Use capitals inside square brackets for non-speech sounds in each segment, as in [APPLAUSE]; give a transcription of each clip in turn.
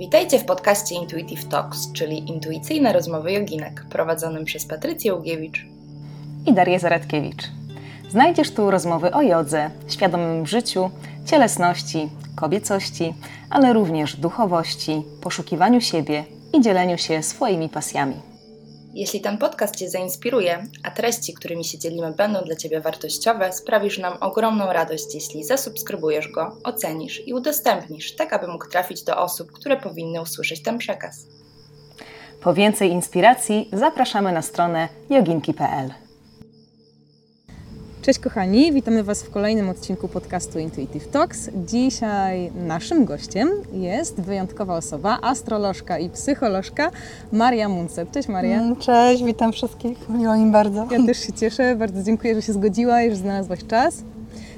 Witajcie w podcaście Intuitive Talks, czyli intuicyjne rozmowy joginek, prowadzonym przez Patrycję Ugiewicz i Darię Zaradkiewicz. Znajdziesz tu rozmowy o jodze, świadomym życiu, cielesności, kobiecości, ale również duchowości, poszukiwaniu siebie i dzieleniu się swoimi pasjami. Jeśli ten podcast Cię zainspiruje, a treści, którymi się dzielimy, będą dla Ciebie wartościowe, sprawisz nam ogromną radość, jeśli zasubskrybujesz go, ocenisz i udostępnisz, tak aby mógł trafić do osób, które powinny usłyszeć ten przekaz. Po więcej inspiracji zapraszamy na stronę joginki.pl. Cześć kochani, witamy Was w kolejnym odcinku podcastu Intuitive Talks. Dzisiaj naszym gościem jest wyjątkowa osoba, astrolożka i psycholożka Maria Muncep. Cześć Maria. Mm, cześć, witam wszystkich, miło mi bardzo. Ja też się cieszę, bardzo dziękuję, że się zgodziłaś, że znalazłaś czas.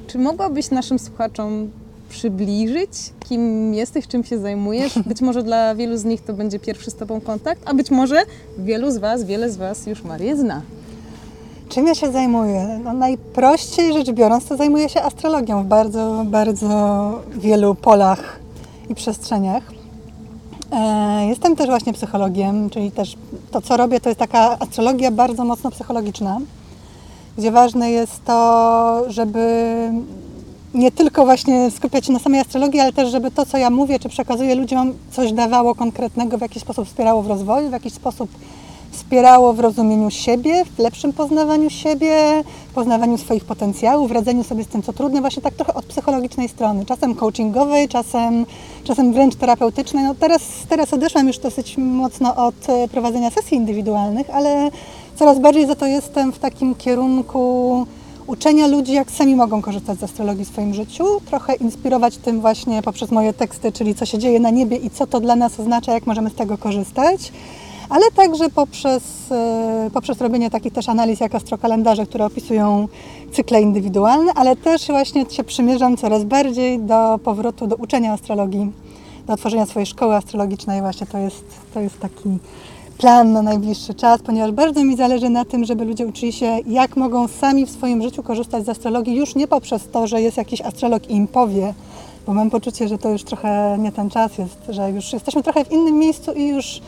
Czy mogłabyś naszym słuchaczom przybliżyć, kim jesteś, czym się zajmujesz? [LAUGHS] Być może dla wielu z nich to będzie pierwszy z Tobą kontakt, a być może wielu z Was, wiele z Was już Marię zna. Czym ja się zajmuję? No, najprościej rzecz biorąc, to zajmuję się astrologią w bardzo, bardzo wielu polach i przestrzeniach. E, jestem też właśnie psychologiem, czyli też to, co robię, to jest taka astrologia bardzo mocno psychologiczna, gdzie ważne jest to, żeby nie tylko właśnie skupiać się na samej astrologii, ale też, żeby to, co ja mówię, czy przekazuję ludziom, coś dawało konkretnego, w jakiś sposób wspierało w rozwoju, w jakiś sposób wspierało w rozumieniu siebie, w lepszym poznawaniu siebie, poznawaniu swoich potencjałów, radzeniu sobie z tym, co trudne, właśnie tak trochę od psychologicznej strony, czasem coachingowej, czasem, czasem wręcz terapeutycznej. No teraz, teraz odeszłam już dosyć mocno od e, prowadzenia sesji indywidualnych, ale coraz bardziej za to jestem w takim kierunku uczenia ludzi, jak sami mogą korzystać z astrologii w swoim życiu, trochę inspirować tym właśnie poprzez moje teksty, czyli co się dzieje na niebie i co to dla nas oznacza, jak możemy z tego korzystać ale także poprzez, e, poprzez robienie takich też analiz jak astrokalendarze, które opisują cykle indywidualne, ale też właśnie się przymierzam coraz bardziej do powrotu do uczenia astrologii, do otworzenia swojej szkoły astrologicznej. Właśnie to jest, to jest taki plan na najbliższy czas, ponieważ bardzo mi zależy na tym, żeby ludzie uczyli się, jak mogą sami w swoim życiu korzystać z astrologii, już nie poprzez to, że jest jakiś astrolog i im powie, bo mam poczucie, że to już trochę nie ten czas jest, że już jesteśmy trochę w innym miejscu i już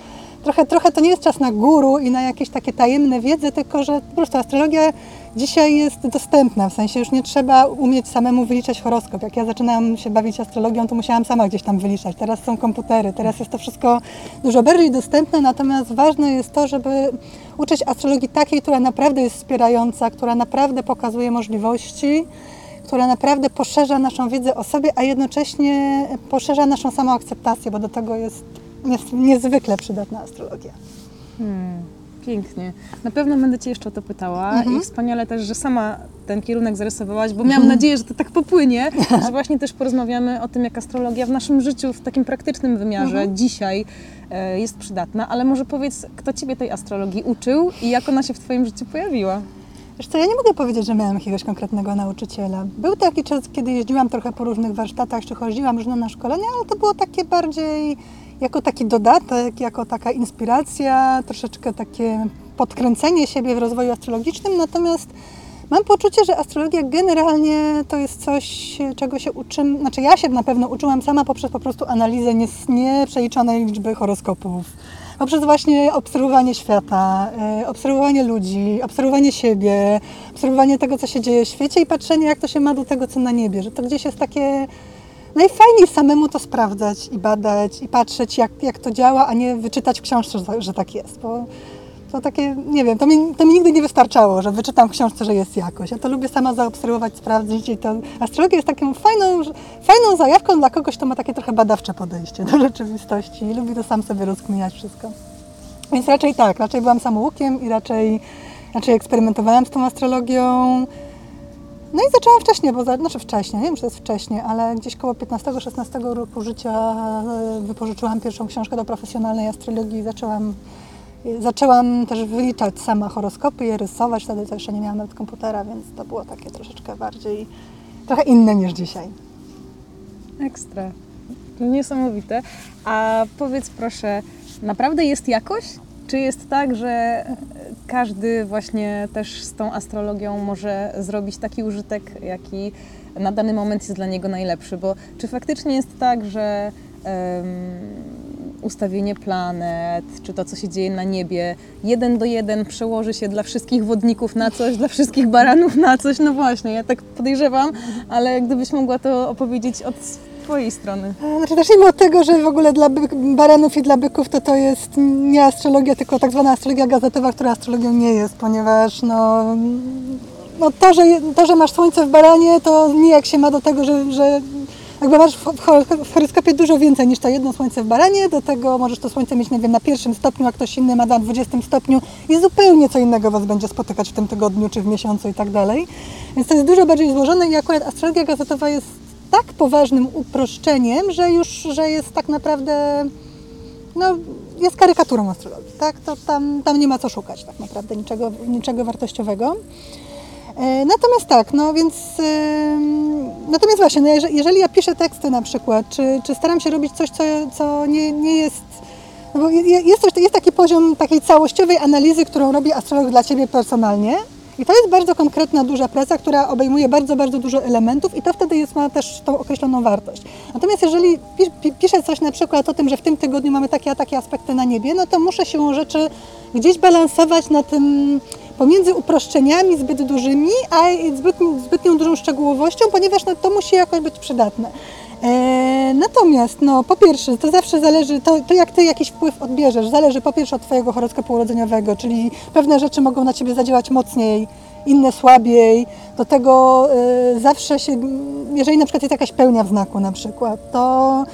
trochę, trochę to nie jest czas na guru i na jakieś takie tajemne wiedzy, tylko że po prostu astrologia dzisiaj jest dostępna, w sensie już nie trzeba umieć samemu wyliczać horoskop. Jak ja zaczynałam się bawić astrologią, to musiałam sama gdzieś tam wyliczać. Teraz są komputery, teraz jest to wszystko dużo bardziej dostępne, natomiast ważne jest to, żeby uczyć astrologii takiej, która naprawdę jest wspierająca, która naprawdę pokazuje możliwości, która naprawdę poszerza naszą wiedzę o sobie, a jednocześnie poszerza naszą samoakceptację, bo do tego jest jest niezwykle przydatna astrologia. Hmm, pięknie. Na pewno będę Cię jeszcze o to pytała mhm. i wspaniale też, że sama ten kierunek zarysowałaś, bo miałam mhm. nadzieję, że to tak popłynie, [LAUGHS] że właśnie też porozmawiamy o tym, jak astrologia w naszym życiu, w takim praktycznym wymiarze mhm. dzisiaj e, jest przydatna, ale może powiedz, kto Ciebie tej astrologii uczył i jak ona się w Twoim życiu pojawiła? Wiesz co, ja nie mogę powiedzieć, że miałam jakiegoś konkretnego nauczyciela. Był taki czas, kiedy jeździłam trochę po różnych warsztatach, czy chodziłam różne na szkolenia, ale to było takie bardziej jako taki dodatek, jako taka inspiracja, troszeczkę takie podkręcenie siebie w rozwoju astrologicznym, natomiast mam poczucie, że astrologia generalnie to jest coś, czego się uczymy, znaczy ja się na pewno uczyłam sama poprzez po prostu analizę nieprzeliczonej liczby horoskopów, poprzez właśnie obserwowanie świata, e, obserwowanie ludzi, obserwowanie siebie, obserwowanie tego, co się dzieje w świecie i patrzenie, jak to się ma do tego, co na niebie, że to gdzieś jest takie najfajniej samemu to sprawdzać i badać i patrzeć, jak, jak to działa, a nie wyczytać w książce, że, że tak jest. Bo to takie, nie wiem, to mi, to mi nigdy nie wystarczało, że wyczytam w książce, że jest jakoś. Ja to lubię sama zaobserwować, sprawdzić i to astrologia jest taką fajną, fajną zajawką dla kogoś, kto ma takie trochę badawcze podejście do rzeczywistości i lubi to sam sobie rozkminiać wszystko. Więc raczej tak, raczej byłam samoukiem i raczej, raczej eksperymentowałam z tą astrologią. No i zaczęłam wcześniej, bo znaczy wcześniej, nie wiem czy to jest wcześniej, ale gdzieś koło 15-16 roku życia e, wypożyczyłam pierwszą książkę do profesjonalnej astrologii i zaczęłam, zaczęłam też wyliczać sama horoskopy, je rysować, wtedy to jeszcze nie miałam nawet komputera, więc to było takie troszeczkę bardziej, trochę inne niż dzisiaj. Ekstra. Niesamowite. A powiedz proszę, naprawdę jest jakoś? Czy jest tak, że każdy właśnie też z tą astrologią może zrobić taki użytek, jaki na dany moment jest dla niego najlepszy? Bo czy faktycznie jest tak, że um, ustawienie planet, czy to, co się dzieje na niebie, jeden do jeden przełoży się dla wszystkich wodników na coś, dla wszystkich baranów na coś. No właśnie, ja tak podejrzewam, ale gdybyś mogła to opowiedzieć od Twojej strony. Znaczy zacznijmy od tego, że w ogóle dla baranów i dla byków to to jest nie astrologia, tylko tak zwana astrologia gazetowa, która astrologią nie jest, ponieważ no, no to, że, to, że masz słońce w baranie, to nijak się ma do tego, że, że jakby masz w horoskopie dużo więcej niż to jedno słońce w baranie, do tego możesz to słońce mieć, nie wiem, na pierwszym stopniu, a ktoś inny ma na 20 stopniu i zupełnie co innego Was będzie spotykać w tym tygodniu, czy w miesiącu i tak dalej. Więc to jest dużo bardziej złożone i akurat astrologia gazetowa jest tak poważnym uproszczeniem, że już, że jest tak naprawdę, no, jest karykaturą astrologii, tak? To tam, tam nie ma co szukać tak naprawdę, niczego, niczego wartościowego. E, natomiast tak, no więc, natomiast właśnie, no jeżeli, ja piszę teksty na przykład, czy, czy staram się robić coś, co, co nie, nie jest no bo jest, jest taki poziom takiej całościowej analizy, którą robi astrolog dla Ciebie personalnie, i to jest bardzo konkretna, duża praca, która obejmuje bardzo, bardzo dużo elementów i to wtedy jest, ma też tą określoną wartość. Natomiast jeżeli piszę coś na przykład o tym, że w tym tygodniu mamy takie a takie aspekty na niebie, no to muszę się rzeczy gdzieś balansować na tym pomiędzy uproszczeniami zbyt dużymi, a zbytnią, zbytnią dużą szczegółowością, ponieważ no, to musi jakoś być przydatne. E, natomiast, no, po pierwsze, to zawsze zależy, to, to, jak Ty jakiś wpływ odbierzesz, zależy po pierwsze od Twojego horoskopu urodzeniowego, czyli pewne rzeczy mogą na Ciebie zadziałać mocniej, inne słabiej. Do tego e, zawsze się, jeżeli na przykład jest jakaś pełnia w znaku na przykład, to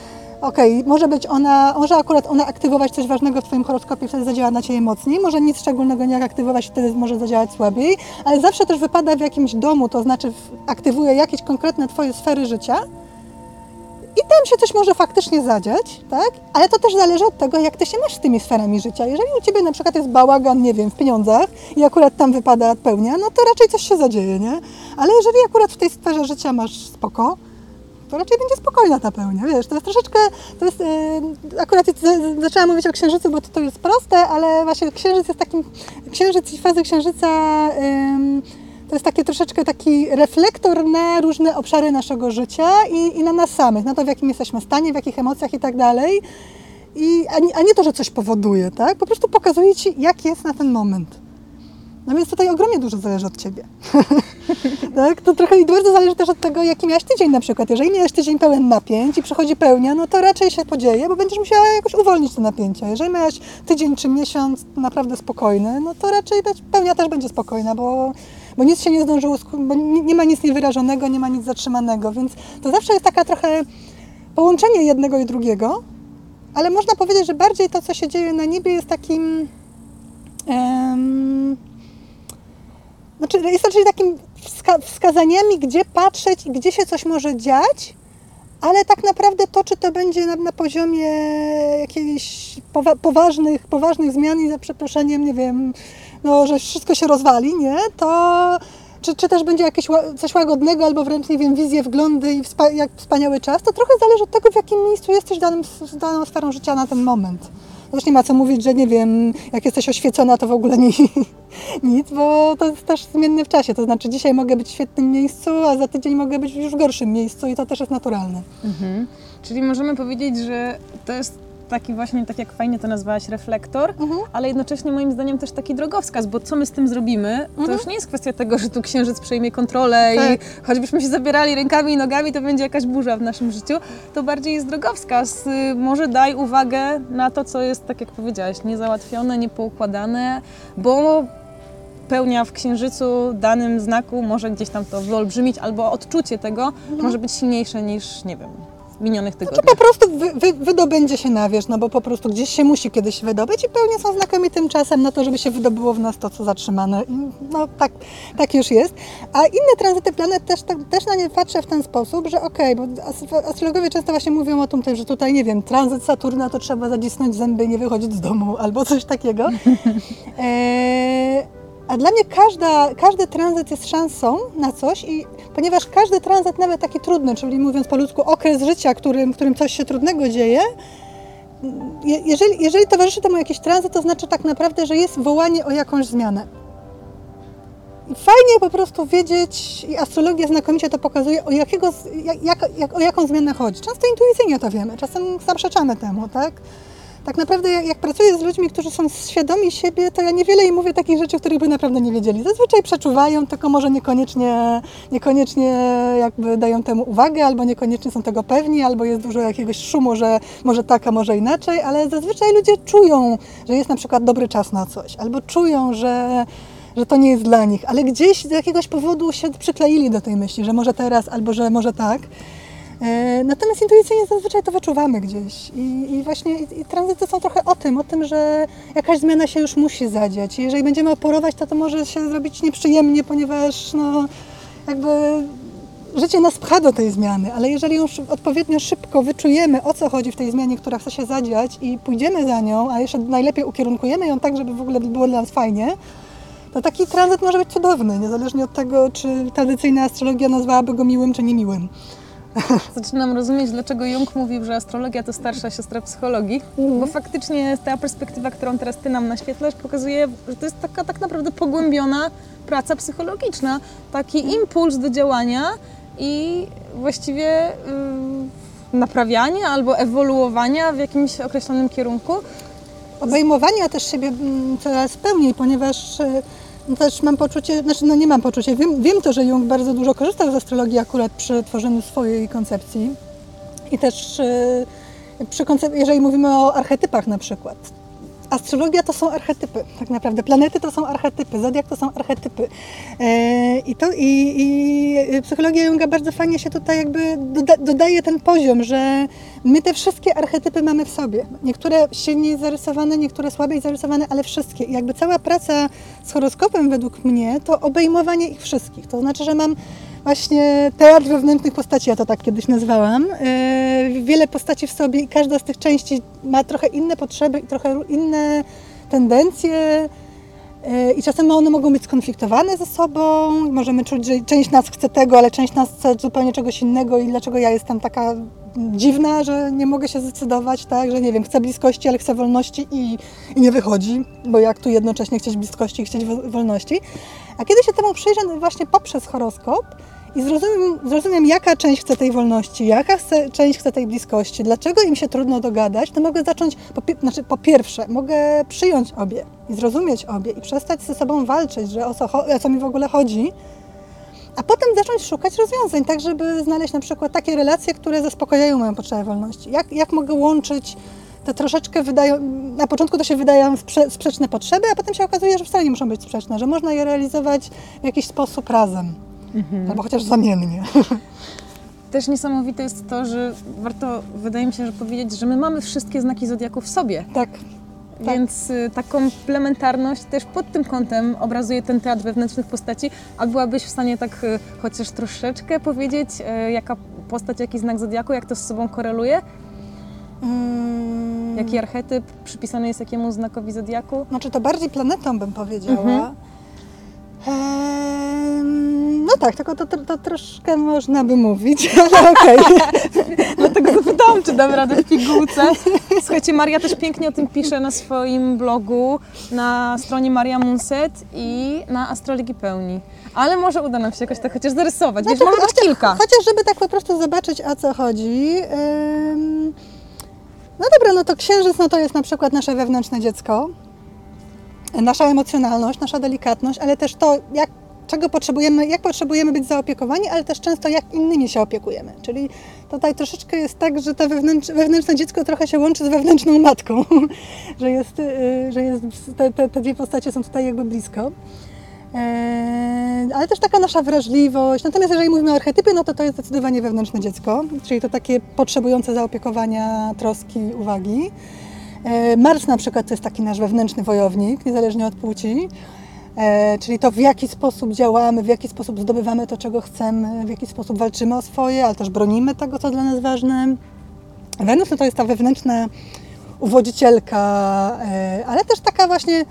okej, okay, może być ona, może akurat ona aktywować coś ważnego w Twoim horoskopie, wtedy zadziała na Ciebie mocniej, może nic szczególnego nie aktywować, wtedy może zadziałać słabiej, ale zawsze też wypada w jakimś domu, to znaczy aktywuje jakieś konkretne Twoje sfery życia, i tam się coś może faktycznie zadziać, tak? Ale to też zależy od tego, jak ty się masz z tymi sferami życia. Jeżeli u ciebie na przykład jest bałagan, nie wiem, w pieniądzach i akurat tam wypada pełnia, no to raczej coś się zadzieje, nie? Ale jeżeli akurat w tej sferze życia masz spoko, to raczej będzie spokojna ta pełnia, wiesz, to jest troszeczkę, to jest, yy, akurat zaczęłam mówić o Księżycu, bo to, to jest proste, ale właśnie Księżyc jest takim, Księżyc i fazy Księżyca yy, to jest taki troszeczkę taki reflektor na różne obszary naszego życia i, i na nas samych, na to, w jakim jesteśmy stanie, w jakich emocjach i tak dalej. I, a, nie, a nie to, że coś powoduje, tak? Po prostu pokazuje Ci, jak jest na ten moment. No więc tutaj ogromnie dużo zależy od Ciebie. [LAUGHS] tak? To trochę i bardzo zależy też od tego, jaki miałeś tydzień na przykład. Jeżeli miałeś tydzień pełen napięć i przychodzi pełnia, no to raczej się podzieje, bo będziesz musiała jakoś uwolnić te napięcia. Jeżeli miałeś tydzień czy miesiąc naprawdę spokojny, no to raczej pełnia też będzie spokojna, bo bo nic się nie zdążyło, bo nie ma nic niewyrażonego, nie ma nic zatrzymanego, więc to zawsze jest taka trochę połączenie jednego i drugiego, ale można powiedzieć, że bardziej to, co się dzieje na niebie jest takim um, znaczy jest raczej takim wska wskazaniami, gdzie patrzeć i gdzie się coś może dziać, ale tak naprawdę to, czy to będzie na, na poziomie jakichś powa poważnych, poważnych zmian i za przeproszeniem, nie wiem, no, że wszystko się rozwali, nie? To czy, czy też będzie jakieś coś łagodnego, albo wręcz, nie wiem, wizje, wglądy i wspa jak wspaniały czas, to trochę zależy od tego, w jakim miejscu jesteś z daną sferą życia na ten moment. Też nie ma co mówić, że nie wiem, jak jesteś oświecona, to w ogóle nie, [LAUGHS] nic, bo to jest też zmienne w czasie. To znaczy dzisiaj mogę być w świetnym miejscu, a za tydzień mogę być już w gorszym miejscu i to też jest naturalne. Mhm. Czyli możemy powiedzieć, że to jest taki właśnie, tak jak fajnie to nazwałaś, reflektor, mhm. ale jednocześnie moim zdaniem też taki drogowskaz, bo co my z tym zrobimy, mhm. to już nie jest kwestia tego, że tu księżyc przejmie kontrolę tak. i choćbyśmy się zabierali rękami i nogami, to będzie jakaś burza w naszym życiu, to bardziej jest drogowskaz. Y, może daj uwagę na to, co jest, tak jak powiedziałaś, niezałatwione, niepoukładane, bo pełnia w księżycu danym znaku może gdzieś tam to wyolbrzymić, albo odczucie tego mhm. może być silniejsze niż, nie wiem, minionych tygodni. Znaczy po prostu wy, wy, wydobędzie się na wierzch, no bo po prostu gdzieś się musi kiedyś wydobyć i pełnie są znakomitym czasem na to, żeby się wydobyło w nas to, co zatrzymane. No tak, tak już jest. A inne tranzyty planet też, tak, też na nie patrzę w ten sposób, że okej, okay, bo astrologowie często właśnie mówią o tym, że tutaj, nie wiem, tranzyt Saturna to trzeba zacisnąć zęby i nie wychodzić z domu albo coś takiego. [LAUGHS] e a dla mnie każda, każdy tranzyt jest szansą na coś i ponieważ każdy tranzyt, nawet taki trudny, czyli mówiąc po ludzku, okres życia, którym, którym coś się trudnego dzieje, jeżeli, jeżeli towarzyszy temu jakiś tranzyt, to znaczy tak naprawdę, że jest wołanie o jakąś zmianę. I fajnie po prostu wiedzieć, i astrologia znakomicie to pokazuje, o, jakiego, jak, jak, o jaką zmianę chodzi. Często intuicyjnie to wiemy, czasem zaprzeczamy temu, tak? Tak naprawdę jak, pracuję z ludźmi, którzy są świadomi siebie, to ja niewiele im mówię takich rzeczy, których by naprawdę nie wiedzieli. Zazwyczaj przeczuwają, tylko może niekoniecznie, niekoniecznie jakby dają temu uwagę, albo niekoniecznie są tego pewni, albo jest dużo jakiegoś szumu, że może tak, a może inaczej, ale zazwyczaj ludzie czują, że jest na przykład dobry czas na coś, albo czują, że że to nie jest dla nich, ale gdzieś z jakiegoś powodu się przykleili do tej myśli, że może teraz, albo że może tak. E, natomiast intuicyjnie zazwyczaj to wyczuwamy gdzieś i, i właśnie i, i tranzyty są trochę o tym, o tym, że jakaś zmiana się już musi zadziać. Jeżeli będziemy oporować, to to może się zrobić nieprzyjemnie, ponieważ no, jakby życie nas pcha do tej zmiany, ale jeżeli już odpowiednio szybko wyczujemy, o co chodzi w tej zmianie, która chce się zadziać i pójdziemy za nią, a jeszcze najlepiej ukierunkujemy ją tak, żeby w ogóle było dla nas fajnie, to taki tranzyt może być cudowny, niezależnie od tego, czy tradycyjna astrologia nazwałaby go miłym, czy niemiłym. [LAUGHS] Zaczynam rozumieć, dlaczego Jung mówił, że astrologia to starsza siostra psychologii, bo faktycznie ta perspektywa, którą teraz Ty nam naświetlasz, pokazuje, że to jest taka tak naprawdę pogłębiona praca psychologiczna, taki impuls do działania i właściwie yy, naprawiania albo ewoluowania w jakimś określonym kierunku. Obejmowania też siebie mm, coraz pełniej, ponieważ y, też mam poczucie, znaczy no nie mam poczucia, wiem, wiem to, że Jung bardzo dużo korzystał z astrologii akurat przy tworzeniu swojej koncepcji. I też y, przy jeżeli mówimy o archetypach na przykład, astrologia to są archetypy, tak naprawdę. Planety to są archetypy, zodiak to są archetypy. E, I, to, i, i psychologia Junga bardzo fajnie się tutaj jakby doda, dodaje ten poziom, że my te wszystkie archetypy mamy w sobie. Niektóre silniej zarysowane, niektóre słabiej zarysowane, ale wszystkie. I jakby cała praca z horoskopem według mnie to obejmowanie ich wszystkich. To znaczy, że mam właśnie teatr wewnętrznych postaci, ja to tak kiedyś nazwałam. E, wiele postaci w sobie i każda z tych części ma trochę inne potrzeby i trochę inne tendencje. E, I czasem one mogą być skonfliktowane ze sobą. Możemy czuć, że część nas chce tego, ale część nas chce zupełnie czegoś innego i dlaczego ja jestem taka dziwna, że nie mogę się zdecydować, tak, że nie wiem, chcę bliskości, ale chcę wolności i, i nie wychodzi, bo jak tu jednocześnie chcieć bliskości i chcieć wolności. A kiedy się temu przyjrzę właśnie poprzez horoskop, i zrozumiem, zrozumiem, jaka część chce tej wolności, jaka chce, część chce tej bliskości, dlaczego im się trudno dogadać, to mogę zacząć, po, znaczy po pierwsze, mogę przyjąć obie i zrozumieć obie i przestać ze sobą walczyć, że o co, o co mi w ogóle chodzi, a potem zacząć szukać rozwiązań, tak żeby znaleźć na przykład takie relacje, które zaspokajają moją potrzebę wolności. Jak, jak mogę łączyć te troszeczkę wydają, na początku to się wydają sprze sprzeczne potrzeby, a potem się okazuje, że wcale nie muszą być sprzeczne, że można je realizować w jakiś sposób razem. Mhm. Albo chociaż zamiennie. [LAUGHS] Też niesamowite jest to, że warto, wydaje mi się, że powiedzieć, że my mamy wszystkie znaki zodiaku w sobie. Tak. Tak. Więc y, ta komplementarność też pod tym kątem obrazuje ten teatr wewnętrznych postaci. A byłabyś w stanie tak y, chociaż troszeczkę powiedzieć, y, jaka postać, jaki znak zodiaku, jak to z sobą koreluje? Hmm. Jaki archetyp przypisany jest jakiemu znakowi zodiaku? Znaczy to bardziej planetą bym powiedziała. Mhm. No tak, tylko to, to, to, troszkę można by mówić, [LAUGHS] ale okej. [LAUGHS] Dlatego zapytałam, czy dam radę w pigułce. Słuchajcie, Maria też pięknie o tym pisze na swoim blogu, na stronie Maria Munset i na Astrologii Pełni. Ale może uda nam się jakoś tak chociaż zarysować. Wiesz, mamy chociaż, kilka. Chociaż, żeby tak po prostu zobaczyć, o co chodzi. No dobra, no to księżyc, no to jest na przykład nasze wewnętrzne dziecko nasza emocjonalność, nasza delikatność, ale też to, jak, czego potrzebujemy, jak potrzebujemy być zaopiekowani, ale też często jak innymi się opiekujemy. Czyli tutaj troszeczkę jest tak, że to wewnętrz, wewnętrzne dziecko trochę się łączy z wewnętrzną matką, [LAUGHS] że, jest, y, że jest, te, te, te dwie postacie są tutaj jakby blisko. E, ale też taka nasza wrażliwość. Natomiast jeżeli mówimy o archetypie, no to to jest zdecydowanie wewnętrzne dziecko, czyli to takie potrzebujące zaopiekowania, troski, uwagi. E, Mars na przykład to jest taki nasz wewnętrzny wojownik, niezależnie od płci. E, czyli to w jaki sposób działamy, w jaki sposób zdobywamy to, czego chcemy, w jaki sposób walczymy o swoje, ale też bronimy tego, co dla nas ważne. Wenus no to jest ta wewnętrzna uwodzicielka, ale też taka właśnie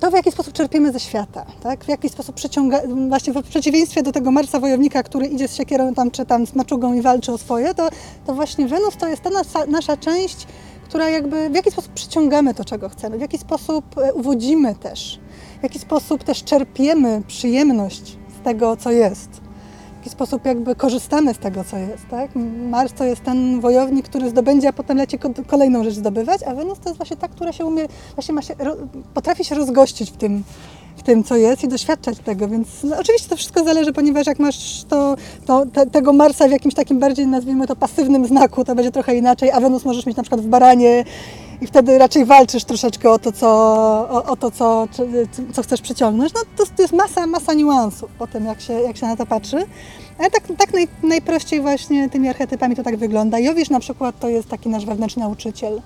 to, w jaki sposób czerpiemy ze świata, tak? w jaki sposób przyciąga, właśnie w przeciwieństwie do tego Marsa wojownika, który idzie z siekierą tam, czy tam z maczugą i walczy o swoje, to, to właśnie Wenus to jest ta nasza, nasza część, która jakby w jaki sposób przyciągamy to, czego chcemy, w jaki sposób e, uwodzimy też, w jaki sposób też czerpiemy przyjemność z tego, co jest. W taki sposób jakby korzystamy z tego, co jest, tak? Mars to jest ten wojownik, który zdobędzie, a potem leci kolejną rzecz zdobywać, a Wenus to jest właśnie ta, która się umie, właśnie ma się, potrafi się rozgościć w tym, w tym, co jest i doświadczać tego, więc no, oczywiście to wszystko zależy, ponieważ jak masz to, to te, tego Marsa w jakimś takim bardziej, nazwijmy to, pasywnym znaku, to będzie trochę inaczej, a Wenus możesz mieć na przykład w baranie i wtedy raczej walczysz troszeczkę o to, co, o, o to, co, co chcesz przyciągnąć. No to, to jest masa, masa niuansów po tym, jak się, jak się na to patrzy. Ale tak, tak naj, najprościej właśnie tymi archetypami to tak wygląda. Jowisz na przykład to jest taki nasz wewnętrzny nauczyciel.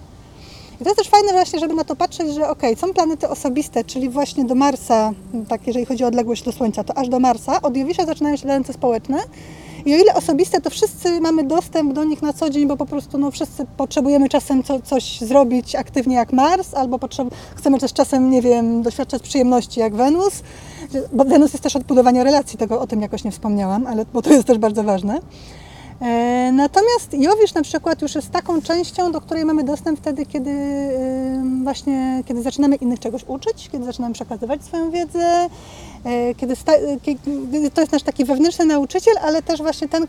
I to jest też fajne właśnie, żeby na to patrzeć, że ok, są planety osobiste, czyli właśnie do Marsa, tak jeżeli chodzi o odległość do Słońca, to aż do Marsa, od Jowisza zaczynają się ręce społeczne, i o ile osobiste, to wszyscy mamy dostęp do nich na co dzień, bo po prostu no, wszyscy potrzebujemy czasem co, coś zrobić aktywnie jak Mars, albo chcemy też czasem, nie wiem, doświadczać przyjemności jak Wenus, bo Wenus jest też od budowania relacji, tego o tym jakoś nie wspomniałam, ale bo to jest też bardzo ważne. E, natomiast Jowisz na przykład już jest taką częścią, do której mamy dostęp wtedy, kiedy właśnie kiedy zaczynamy innych czegoś uczyć, kiedy zaczynamy przekazywać swoją wiedzę, e, kiedy, kiedy to jest nasz taki wewnętrzny nauczyciel, ale też właśnie ten,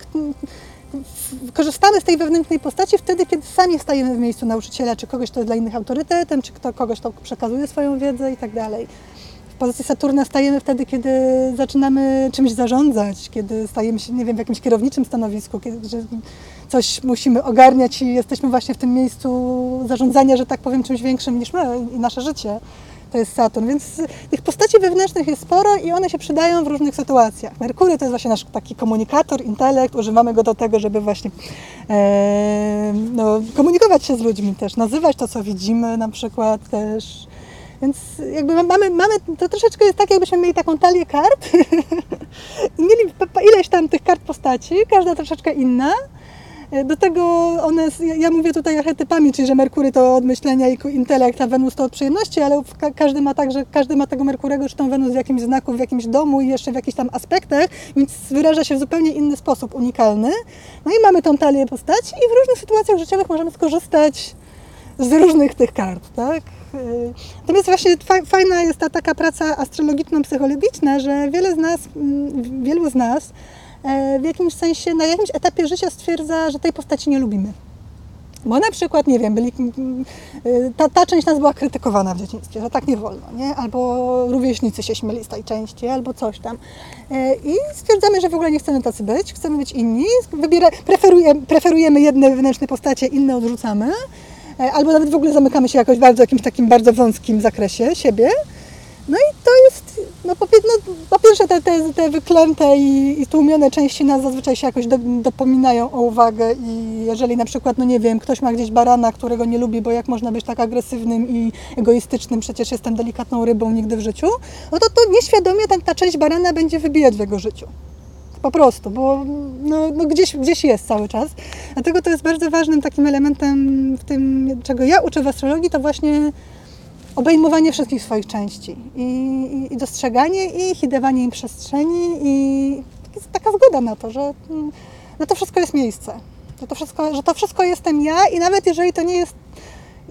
korzystamy z tej wewnętrznej postaci wtedy, kiedy sami stajemy w miejscu nauczyciela, czy kogoś, kto jest dla innych autorytetem, czy kto, kogoś, kto przekazuje swoją wiedzę i tak dalej pozycji Saturna stajemy wtedy, kiedy zaczynamy czymś zarządzać, kiedy stajemy się, nie wiem, w jakimś kierowniczym stanowisku, kiedy że coś musimy ogarniać i jesteśmy właśnie w tym miejscu zarządzania, że tak powiem, czymś większym niż my i nasze życie. To jest Saturn, więc tych postaci wewnętrznych jest sporo i one się przydają w różnych sytuacjach. Merkury to jest właśnie nasz taki komunikator, intelekt, używamy go do tego, żeby właśnie e, no, komunikować się z ludźmi też, nazywać to, co widzimy na przykład też więc jakby mamy, mamy, to troszeczkę jest tak, jakbyśmy mieli taką talię kart [LAUGHS] i mieli ileś tam tych kart postaci, każda troszeczkę inna. Do tego one, ja mówię tutaj archetypami, czyli że Merkury to od myślenia i intelekt, a Wenus to od przyjemności, ale każdy ma tak, że każdy ma tego Merkurego, czy tą Wenus w jakimś znaku, w jakimś domu i jeszcze w jakichś tam aspektach, więc wyraża się w zupełnie inny sposób, unikalny. No i mamy tą talię postaci i w różnych sytuacjach życiowych możemy skorzystać z różnych tych kart, tak? Y, natomiast właśnie fajna jest ta taka praca astrologiczno-psychologiczna, że wiele z nas, mm, wielu z nas e, w jakimś sensie, na jakimś etapie życia stwierdza, że tej postaci nie lubimy. Bo na przykład, nie wiem, byli, y, ta, ta część nas była krytykowana w dzieciństwie, że tak nie wolno, nie? Albo rówieśnicy się śmieli z tej części, albo coś tam. E, I stwierdzamy, że w ogóle nie chcemy tacy być, chcemy być inni, Wybiera, preferujemy, preferujemy jedne wewnętrzne postacie, inne odrzucamy. E, albo nawet w ogóle zamykamy się jakoś bardzo w jakimś takim bardzo wąskim zakresie siebie. No i to jest, no po, no, po pierwsze te, te, te wyklęte i, i tłumione części nas zazwyczaj się jakoś do, dopominają o uwagę i jeżeli na przykład, no nie wiem, ktoś ma gdzieś barana, którego nie lubi, bo jak można być tak agresywnym i egoistycznym, przecież jestem delikatną rybą nigdy w życiu, no to to nieświadomie ta, ta część barana będzie wybijać w jego życiu. Po prostu, bo no, no gdzieś, gdzieś jest cały czas. Dlatego to jest bardzo ważnym takim elementem w tym, czego ja uczę w astrologii, to właśnie obejmowanie wszystkich swoich części i, i, i dostrzeganie ich, i dawanie im przestrzeni i taka zgoda na to, że no to wszystko jest miejsce. Że to, wszystko, że to wszystko jestem ja i nawet jeżeli to nie jest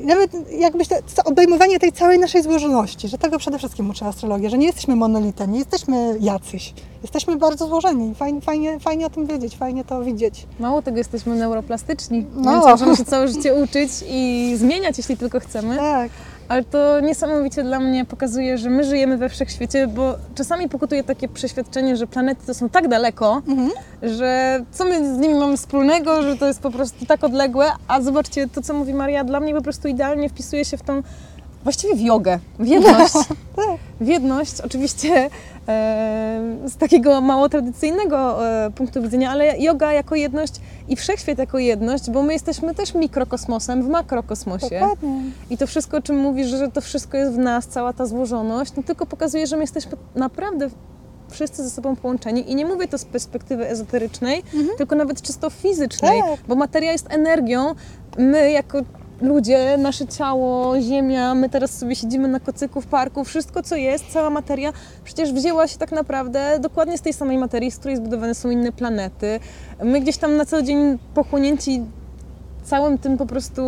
nawet jakbyś to obejmowanie tej całej naszej złożoności, że tego przede wszystkim uczy astrologia, że nie jesteśmy monolitem, nie jesteśmy jacyś. Jesteśmy bardzo złożeni. Fajnie, fajnie, fajnie o tym wiedzieć, fajnie to widzieć. Mało tego, jesteśmy neuroplastyczni, no. więc możemy się całe życie uczyć i zmieniać, jeśli tylko chcemy. Tak ale to niesamowicie dla mnie pokazuje, że my żyjemy we wszechświecie, bo czasami pokutuje takie przeświadczenie, że planety to są tak daleko, mhm. że co my z nimi mamy wspólnego, że to jest po prostu tak odległe, a zobaczcie, to co mówi Maria, dla mnie po prostu idealnie wpisuje się w tą właściwie w jogę, w jedność. [LAUGHS] W jedność, oczywiście e, z takiego mało tradycyjnego e, punktu widzenia, ale yoga jako jedność i wszechświat jako jedność, bo my jesteśmy też mikrokosmosem w makrokosmosie. Dokładnie. I to wszystko, o czym mówisz, że to wszystko jest w nas, cała ta złożoność, no tylko pokazuje, że my jesteśmy naprawdę wszyscy ze sobą połączeni i nie mówię to z perspektywy ezoterycznej, mhm. tylko nawet czysto fizycznej, tak. bo materia jest energią. My jako ludzie, nasze ciało, ziemia, my teraz sobie siedzimy na kocyku w parku, wszystko co jest, cała materia przecież wzięła się tak naprawdę dokładnie z tej samej materii, z której zbudowane są inne planety. My gdzieś tam na co dzień pochłonięci całym tym po prostu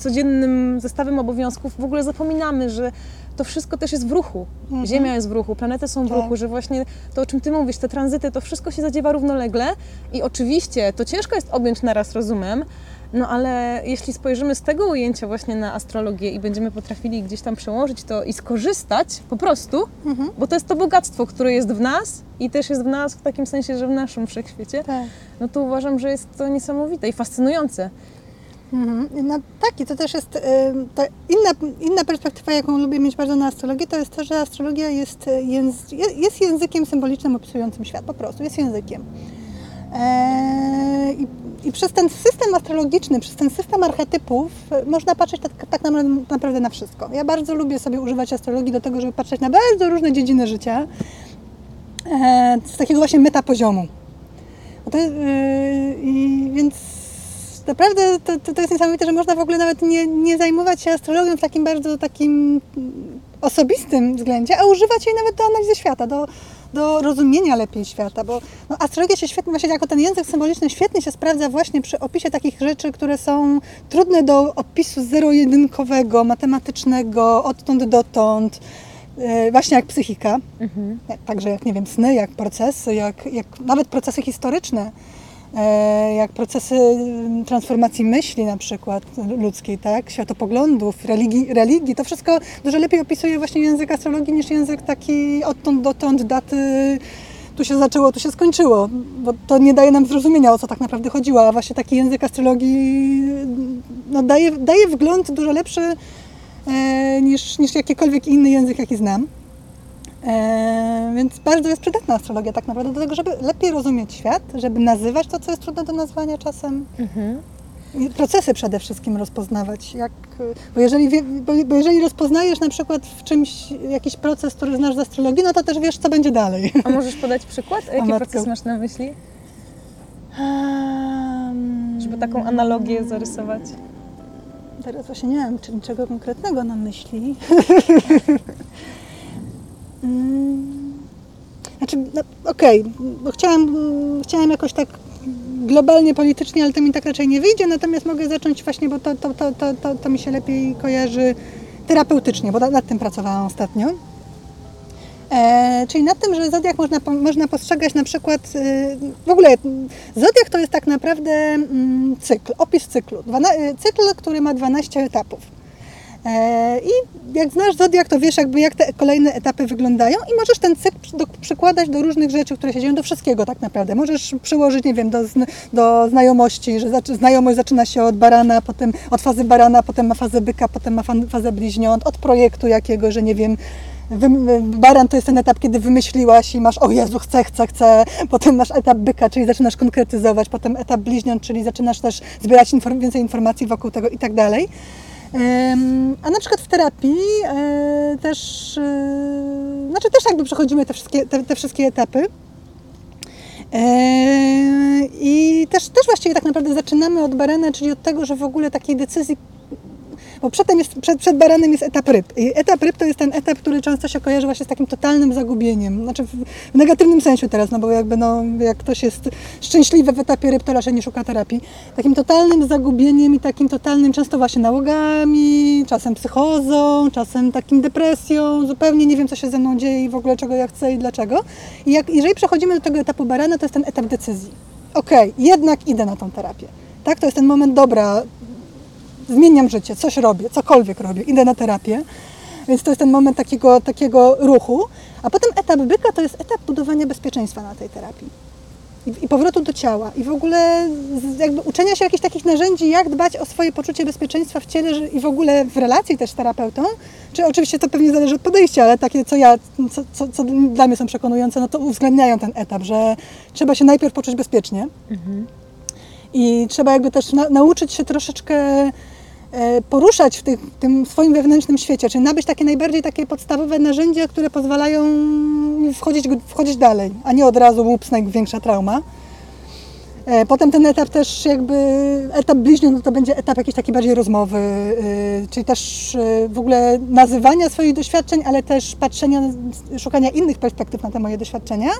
codziennym zestawem obowiązków w ogóle zapominamy, że to wszystko też jest w ruchu. Ziemia jest w ruchu, planety są w Tak. ruchu, że właśnie to, o czym Ty mówisz, te tranzyty, to wszystko się zadziewa równolegle i oczywiście to ciężko jest objąć naraz rozumem, no ale jeśli spojrzymy z tego ujęcia właśnie na astrologię i będziemy potrafili gdzieś tam przełożyć to i skorzystać po prostu, bo to jest to bogactwo, które jest w nas i też jest w nas w takim sensie, że w naszym wszechświecie, Tak. no to uważam, że jest to niesamowite i fascynujące. Mhm. No tak, i to też jest y, ta inna, inna perspektywa, jaką lubię mieć bardzo na astrologię, to jest to, że astrologia jest, y, jęz, je- jest językiem symbolicznym opisującym świat, po prostu, jest językiem. Eee, i, I przez ten system astrologiczny, przez ten system archetypów y, można patrzeć tak, tak naprawdę na wszystko. Ja bardzo lubię sobie używać astrologii do tego, żeby patrzeć na bardzo różne dziedziny życia e, z takiego właśnie metapoziomu. To, yy, więc naprawdę to, to, to jest niesamowite, że można w ogóle nawet nie, nie zajmować się astrologią w takim bardzo takim mm, osobistym względzie, a używać jej nawet do analizy świata, do, do rozumienia lepiej świata, bo no, astrologia się świetnie, właśnie jako ten język symboliczny świetnie się sprawdza właśnie przy opisie takich rzeczy, które są trudne do opisu zero-jedynkowego, matematycznego, odtąd dotąd, yy, właśnie jak psychika. Jak- Także jak, nie wiem, sny, jak procesy, jak, jak nawet procesy historyczne, e, jak procesy mm, transformacji myśli na przykład ludzkiej, tak, światopoglądów, religii, religii, to wszystko dużo lepiej opisuje właśnie język astrologii niż język taki odtąd dotąd, daty, tu się zaczęło, tu się skończyło, bo to nie daje nam zrozumienia, o co tak naprawdę chodziło, a właśnie taki język astrologii no, daje, daje wgląd dużo lepszy e, niż, niż jakikolwiek inny język, jaki znam. E, więc bardzo jest przydatna astrologia tak naprawdę do tego, żeby lepiej rozumieć świat, żeby nazywać to, co jest trudne do nazwania czasem. I procesy przede wszystkim rozpoznawać. Jak, bo, jeżeli, wie- bo, bo jeżeli rozpoznajesz na przykład w czymś jakiś proces, który znasz z astrologii, no to też wiesz, co będzie dalej. A możesz podać przykład? [LAUGHS] Jaki matko. proces masz na myśli? Żeby taką analogię zarysować. Teraz właśnie nie wiem, czy niczego konkretnego na myśli. [LAUGHS] Mm, znaczy, no, okej, bo chciałam, mm, chciałam jakoś tak globalnie, politycznie, ale to mi tak raczej nie wyjdzie, natomiast mogę zacząć właśnie, bo to, to, to, to, to, to mi się lepiej kojarzy terapeutycznie, bo na- nad tym pracowałam ostatnio. E, czyli nad tym, że zodiak można, można postrzegać na przykład, y, w ogóle zodiak to jest tak naprawdę mm, cykl, opis cyklu. Y, cykl, który ma 12 etapów. E, I jak znasz zodiak, to wiesz jakby jak te kolejne etapy wyglądają i możesz ten cykl przykładać do różnych rzeczy, które się dzieją, do wszystkiego tak naprawdę. Możesz przyłożyć, nie wiem, do, do znajomości, że znajomość zaczyna się od barana, potem od fazy barana, potem ma fazę byka, potem ma fazę bliźniąt, od projektu jakiego, że nie wiem, Baran to jest ten etap, kiedy wymyśliłaś i masz, o Jezu, chcę, chcę, chcę. Potem masz etap byka, czyli zaczynasz konkretyzować. Potem etap bliźniąt, czyli zaczynasz też zbierać więcej informacji wokół tego i tak dalej. A na przykład w terapii e, też, e, znaczy też jakby przechodzimy te wszystkie, te, te wszystkie etapy. E, I też, też właściwie tak naprawdę zaczynamy od barana, czyli od tego, że w ogóle takiej decyzji bo przedtem jest, przed, przed baranem jest etap ryb. I etap ryb to jest ten etap, który często się kojarzy właśnie z takim totalnym zagubieniem. Znaczy w, w negatywnym sensie teraz, no bo jakby no, jak ktoś jest szczęśliwy w etapie ryb, to raczej nie szuka terapii. Takim totalnym zagubieniem i takim totalnym często właśnie nałogami, czasem psychozą, czasem takim depresją, zupełnie nie wiem co się ze mną dzieje i w ogóle czego ja chcę i dlaczego. I jak, jeżeli przechodzimy do tego etapu barana, to jest ten etap decyzji. Okej, jednak idę na tą terapię. Tak, to jest ten moment, dobra, zmieniam życie, coś robię, cokolwiek robię, idę na terapię. Więc to jest ten moment takiego, takiego ruchu. A potem etap byka to jest etap budowania bezpieczeństwa na tej terapii. I, I powrotu do ciała. I w ogóle jakby uczenia się jakichś takich narzędzi, jak dbać o swoje poczucie bezpieczeństwa w ciele i w ogóle w relacji też z terapeutą. Czy oczywiście to pewnie zależy od podejścia, ale takie, co ja, co, co, co dla mnie są przekonujące, no to uwzględniają ten etap, że trzeba się najpierw poczuć bezpiecznie. I trzeba jakby też na, nauczyć się troszeczkę poruszać w, tym swoim wewnętrznym świecie, czyli nabyć takie najbardziej takie podstawowe narzędzia, które pozwalają wchodzić, wchodzić dalej, a nie od razu ups, największa trauma. E, Potem ten etap też jakby, etap bliźniąt no to będzie etap jakiś taki bardziej rozmowy, y, czyli też y, w ogóle nazywania swoich doświadczeń, ale też patrzenia, szukania innych perspektyw na te moje doświadczenia.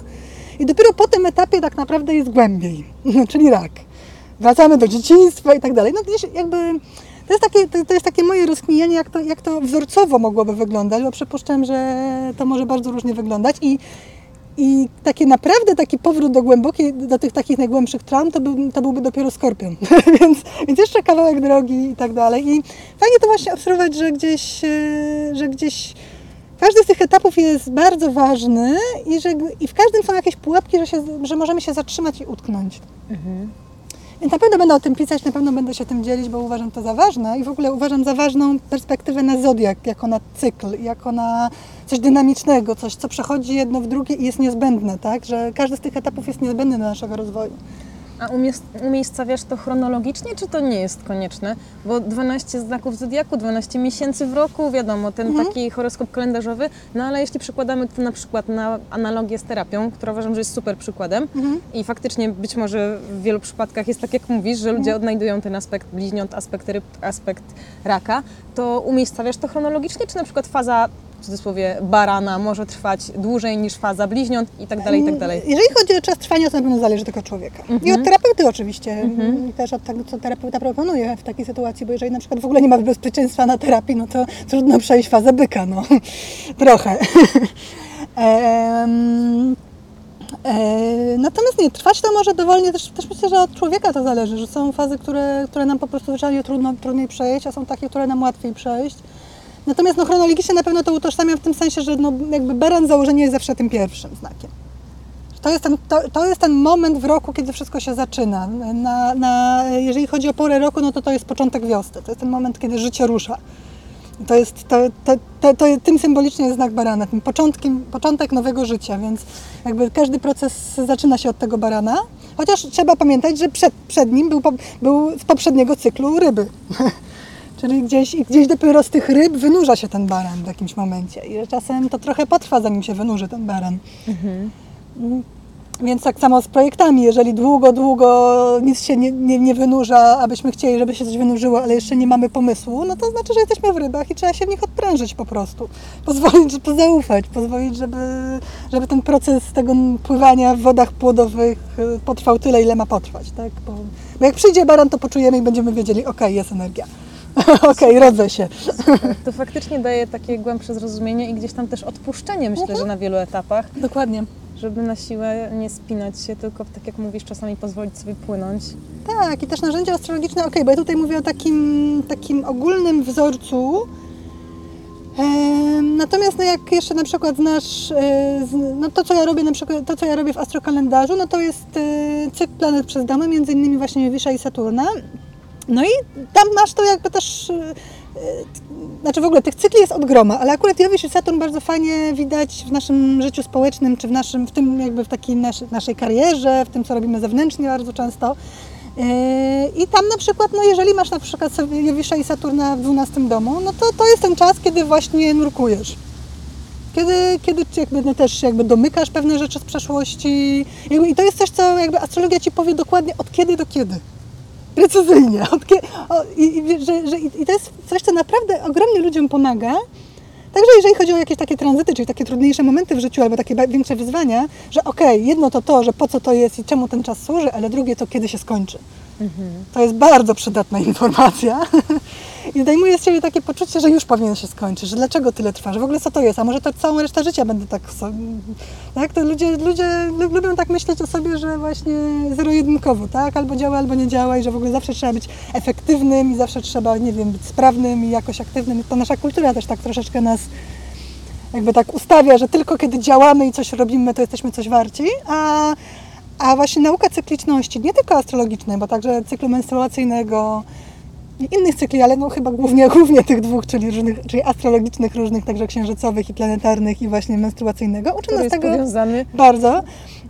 I dopiero po tym etapie tak naprawdę jest głębiej, [LAUGHS] czyli rak. Wracamy do dzieciństwa i tak dalej. No gdzieś jakby to jest takie, to, to jest takie moje rozkminienie, jak to, jak to wzorcowo mogłoby wyglądać, bo przypuszczam, że to może bardzo różnie wyglądać i i takie naprawdę taki powrót do głębokiej, do tych takich najgłębszych traum, to, był, to byłby dopiero skorpion. [LAUGHS] więc, więc jeszcze kawałek drogi i tak dalej. I fajnie to właśnie obserwować, że gdzieś, e, że gdzieś każdy z tych etapów jest bardzo ważny i że i w każdym są jakieś pułapki, że, się, że możemy się zatrzymać i utknąć. Mhm. Więc na pewno będę o tym pisać, na pewno będę się tym dzielić, bo uważam to za ważne i w ogóle uważam za ważną perspektywę na zodiak, jako na cykl, jako na coś dynamicznego, coś, co przechodzi jedno w drugie i jest niezbędne, tak? Że każdy z tych etapów jest niezbędny do naszego rozwoju. A umiejscawiasz to chronologicznie, czy to nie jest konieczne? Bo 12 znaków zodiaku, 12 miesięcy w roku, wiadomo, ten mhm. taki horoskop kalendarzowy, no ale jeśli przekładamy to na przykład na analogię z terapią, która uważam, że jest super przykładem mhm. i faktycznie być może w wielu przypadkach jest tak, jak mówisz, że ludzie mhm. odnajdują ten aspekt bliźniąt, aspekt ryb, aspekt raka, to umiejscawiasz to chronologicznie, czy na przykład faza w cudzysłowie barana może trwać dłużej niż faza bliźniąt i tak dalej, i tak dalej. Jeżeli chodzi o czas trwania, to na pewno zależy tylko od człowieka. Mhm. I od terapeuty oczywiście. Mhm. I też od tego, co terapeuta proponuje w takiej sytuacji, bo jeżeli na przykład w ogóle nie ma bezpieczeństwa na terapii, no to trudno przejść fazę byka, no. [LAUGHS] Trochę. [LAUGHS] um, Natomiast nie, trwać to może dowolnie, też, też myślę, że od człowieka to zależy, że są fazy, które, które nam po prostu zwyczajnie trudno, trudniej przejść, a są takie, które nam łatwiej przejść. Natomiast no, chronologicznie na pewno to utożsamiam w tym sensie, że no, jakby baran założenie jest zawsze tym pierwszym znakiem. To jest, ten, to, to jest ten moment w roku, kiedy wszystko się zaczyna. Na, na, jeżeli chodzi o porę roku, no to to jest początek wiosny. To jest ten moment, kiedy życie rusza. To jest, to, to, to, to, tym symbolicznie jest znak barana, tym początkiem, początek nowego życia, więc jakby każdy proces zaczyna się od tego barana. Chociaż trzeba pamiętać, że przed, przed nim był, był z poprzedniego cyklu ryby. [LAUGHS] Czyli gdzieś, gdzieś dopiero z tych ryb wynurza się ten baran w jakimś momencie. I czasem to trochę potrwa, zanim się wynurzy ten baran. Mhm. Więc tak samo z projektami, jeżeli długo, długo nic się nie, nie, nie, wynurza, abyśmy chcieli, żeby się coś wynurzyło, ale jeszcze nie mamy pomysłu, no to znaczy, że jesteśmy w rybach i trzeba się w nich odprężyć po prostu. Pozwolić, żeby zaufać, pozwolić, żeby, żeby ten proces tego pływania w wodach płodowych y, potrwał tyle, ile ma potrwać. Tak? Bo, bo jak przyjdzie baran, to poczujemy i będziemy wiedzieli, ok, jest energia. [LAUGHS] Okej, rodzę się. To faktycznie daje takie głębsze zrozumienie i gdzieś tam też odpuszczenie, myślę, że na wielu etapach. Dokładnie. Żeby na siłę nie spinać się, tylko tak jak mówisz, czasami pozwolić sobie płynąć. Tak, i też narzędzia astrologiczne, okej, bo ja tutaj mówię o takim, takim ogólnym wzorcu, Natomiast no jak jeszcze na przykład znasz, e, no to co ja robię na przykład, to co ja robię w astrokalendarzu, no to jest e, cykl planet przez domy, między innymi właśnie Wisza i Saturna. No i tam masz to jakby też, y, y, znaczy w ogóle tych cykli jest od groma, ale akurat Jowisz i Saturn bardzo fajnie widać w naszym życiu społecznym, czy w naszym, w tym jakby w takiej naszej, naszej karierze, w tym co robimy zewnętrznie bardzo często. Y, I tam na przykład, no jeżeli masz na przykład Jowisza i Saturna w 12 domu, no to to jest ten czas, kiedy właśnie nurkujesz. Kiedy, kiedy jakby no też jakby domykasz pewne rzeczy z przeszłości. I to jest coś, co jakby astrologia Ci powie dokładnie od kiedy do kiedy precyzyjnie. [LAUGHS] I, że, że, I to jest coś, co naprawdę ogromnie ludziom pomaga. Także jeżeli chodzi o jakieś takie tranzyty, czyli takie trudniejsze momenty w życiu albo takie większe wyzwania, że okej, okay, jedno to to, że po co to jest i czemu ten czas służy, ale drugie to kiedy się skończy. To jest bardzo przydatna informacja. I zdejmuje z Ciebie takie poczucie, że już powinien się skończyć, że dlaczego tyle trwa, że w ogóle co to jest, a może to całą resztę życia będę tak... Tak, to ludzie, ludzie lubią tak myśleć o sobie, że właśnie zero-jedynkowo, tak? Albo działa, albo nie działa i że w ogóle zawsze trzeba być efektywnym i zawsze trzeba, nie wiem, być sprawnym i jakoś aktywnym. To nasza kultura też tak troszeczkę nas jakby tak ustawia, że tylko kiedy działamy i coś robimy, to jesteśmy coś warci, a, a właśnie nauka cykliczności, nie tylko astrologicznej, bo także cyklu menstruacyjnego, innych cykli, ale no chyba głównie, [LAUGHS] głównie tych dwóch, czyli, różnych, czyli astrologicznych różnych, także księżycowych i planetarnych i właśnie menstruacyjnego. Uczy nas tego powiązany. bardzo.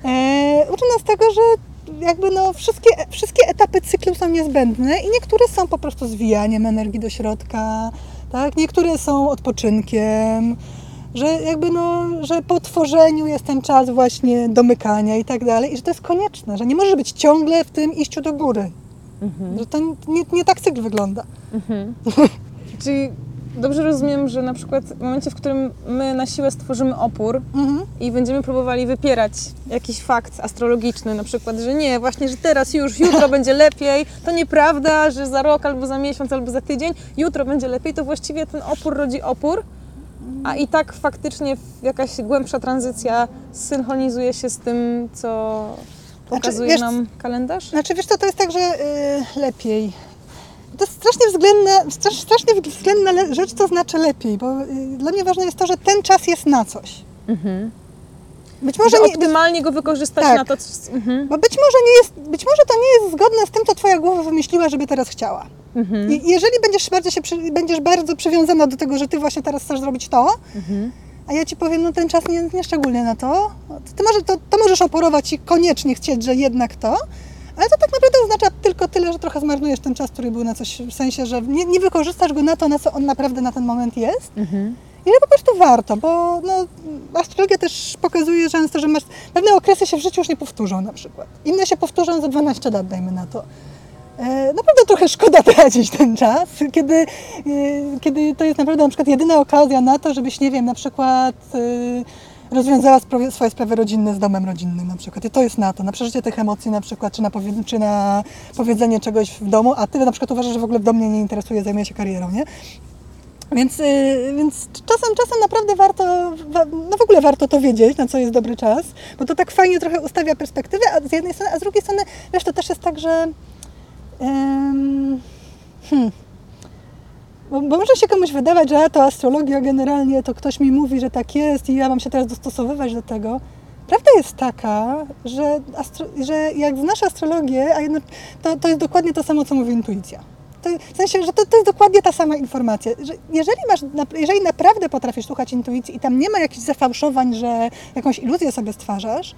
E, uczy nas tego, że jakby no wszystkie, wszystkie etapy cyklu są niezbędne i niektóre są po prostu zwijaniem energii do środka, tak? Niektóre są odpoczynkiem, że jakby no, że po tworzeniu jest ten czas właśnie domykania i tak dalej i że to jest konieczne, że nie może być ciągle w tym iściu do góry. Mhm. Że to nie, nie tak cykl wygląda. Mhm. [LAUGHS] Czyli dobrze rozumiem, że na przykład w momencie, w którym my na siłę stworzymy opór Mhm. i będziemy próbowali wypierać jakiś fakt astrologiczny, na przykład, że nie, właśnie, że teraz już, jutro [LAUGHS] będzie lepiej, to nieprawda, że za rok albo za miesiąc albo za tydzień, jutro będzie lepiej, to właściwie ten opór rodzi opór, a i tak faktycznie jakaś głębsza tranzycja synchronizuje się z tym, co pokazuje wiesz- nam kalendarz? Znaczy, wiesz co, to jest tak, że y, lepiej. To jest strasznie względna, strasz- strasznie względna rzecz, co znaczy lepiej, bo y, dla mnie ważne jest to, że ten czas jest na coś. Być może Że nie, optymalnie go wykorzystać Tak. na to, co... Mhm. bo być może nie jest, być może to nie jest zgodne z tym, co twoja głowa wymyśliła, żeby teraz chciała. Mhm. I jeżeli będziesz bardzo, się będziesz bardzo przywiązana do tego, że ty właśnie teraz chcesz zrobić to, Mhm. a ja ci powiem, no ten czas nie, nie szczególnie na to, to, może, to, to możesz oporować i koniecznie chcieć, że jednak to, ale to tak naprawdę oznacza tylko tyle, że trochę zmarnujesz ten czas, który był na coś, w sensie, że nie, nie wykorzystasz go na to, na co on naprawdę na ten moment jest. Mhm. I po prostu warto, bo no, astrologia też pokazuje często, że masz, pewne okresy się w życiu już nie powtórzą na przykład. Inne się powtórzą za 12 lat, dajmy na to. E, naprawdę trochę szkoda [LAUGHS] tracić ten czas, kiedy, e, kiedy to jest naprawdę na przykład jedyna okazja na to, żebyś, nie wiem, na przykład e, rozwiązała swoje sprawy rodzinne z domem rodzinnym na przykład. I to jest na to, na przeżycie tych emocji na przykład, czy na, powie, czy na powiedzenie czegoś w domu, a ty na przykład uważasz, że w ogóle domu mnie nie interesuje, zajmuję się karierą, nie? Więc, więc czasem, czasem naprawdę warto, wa- no w ogóle warto to wiedzieć, na co jest dobry czas, bo to tak fajnie trochę ustawia perspektywę, a z jednej strony, a z drugiej strony, wiesz, to też jest tak, że hmm, bo, bo może się komuś wydawać, że to astrologia generalnie, to ktoś mi mówi, że tak jest i ja mam się teraz dostosowywać do tego. Prawda jest taka, że, astro, że jak znasz astrologię, a jedno, to, to jest dokładnie to samo, co mówi intuicja. To, w sensie, że to, to jest dokładnie ta sama informacja. Że jeżeli, masz, jeżeli naprawdę potrafisz słuchać intuicji i tam nie ma jakichś zafałszowań, że jakąś iluzję sobie stwarzasz,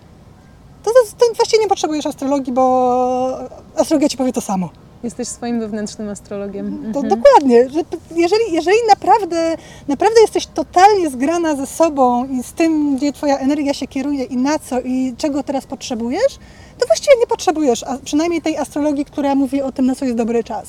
to, to, to właściwie nie potrzebujesz astrologii, bo astrologia ci powie to samo. Jesteś swoim wewnętrznym astrologiem. To Mhm. dokładnie, jeżeli, jeżeli naprawdę, naprawdę jesteś totalnie zgrana ze sobą i z tym, gdzie twoja energia się kieruje i na co i czego teraz potrzebujesz, to właściwie nie potrzebujesz, a przynajmniej tej astrologii, która mówi o tym, na co jest dobry czas.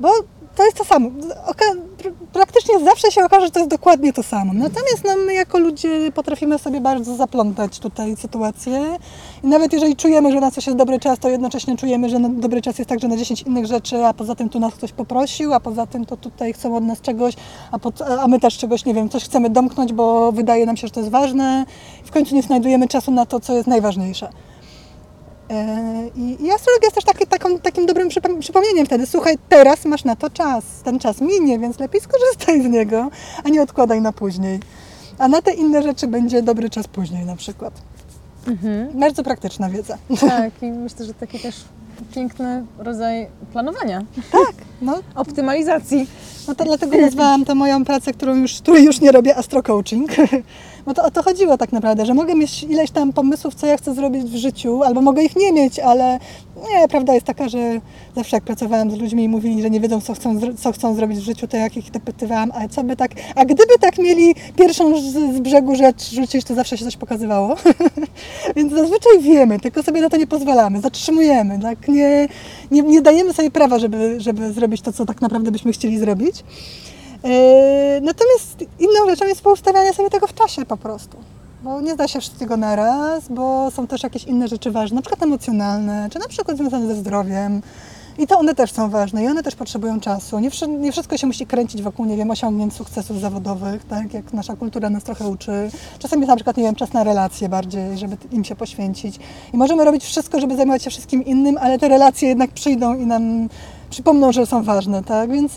Bo to jest to samo. Oka- pr- praktycznie zawsze się okaże, że to jest dokładnie to samo. Natomiast no, my jako ludzie potrafimy sobie bardzo zaplątać tutaj sytuację. I nawet jeżeli czujemy, że na coś jest dobry czas, to jednocześnie czujemy, że dobry czas jest także na 10 innych rzeczy, a poza tym tu nas ktoś poprosił, a poza tym to tutaj chcą od nas czegoś, a, a my też czegoś, nie wiem, coś chcemy domknąć, bo wydaje nam się, że to jest ważne. W końcu nie znajdujemy czasu na to, co jest najważniejsze. E, I, I astrologia jest też taki, taką, takim dobrym przypom- przypomnieniem wtedy. Słuchaj, teraz masz na to czas. Ten czas minie, więc lepiej skorzystaj z niego, a nie odkładaj na później. A na te inne rzeczy będzie dobry czas później na przykład. Mhm. Bardzo praktyczna wiedza. Tak, i myślę, że taki też piękny rodzaj planowania, Tak, no, [LAUGHS] optymalizacji. no to dlatego nazwałam to moją pracę, którą już, której już nie robię astrocoaching. Bo to o to chodziło tak naprawdę, że mogę mieć ileś tam pomysłów, co ja chcę zrobić w życiu, albo mogę ich nie mieć, ale nie, prawda jest taka, że zawsze jak pracowałam z ludźmi i mówili, że nie wiedzą, co chcą, co chcą zrobić w życiu, to jak ich dopytywałam, a co by tak, a gdyby tak mieli pierwszą z, z brzegu rzecz rzucić, to zawsze się coś pokazywało. [LAUGHS] Więc zazwyczaj wiemy, tylko sobie na to nie pozwalamy, zatrzymujemy, tak? nie, nie, nie dajemy sobie prawa, żeby, żeby zrobić to, co tak naprawdę byśmy chcieli zrobić. Yy, Natomiast inną rzeczą jest poustawianie sobie tego w czasie po prostu. Bo nie da się wszystkiego na raz, bo są też jakieś inne rzeczy ważne, na przykład emocjonalne, czy na przykład związane ze zdrowiem. I to one też są ważne i one też potrzebują czasu. Nie, nie wszystko się musi kręcić wokół, nie wiem, osiągnięć, sukcesów zawodowych, tak jak nasza kultura nas trochę uczy. Czasem jest na przykład, nie wiem, czas na relacje bardziej, żeby im się poświęcić. I możemy robić wszystko, żeby zajmować się wszystkim innym, ale te relacje jednak przyjdą i nam przypomną, że są ważne, tak? Więc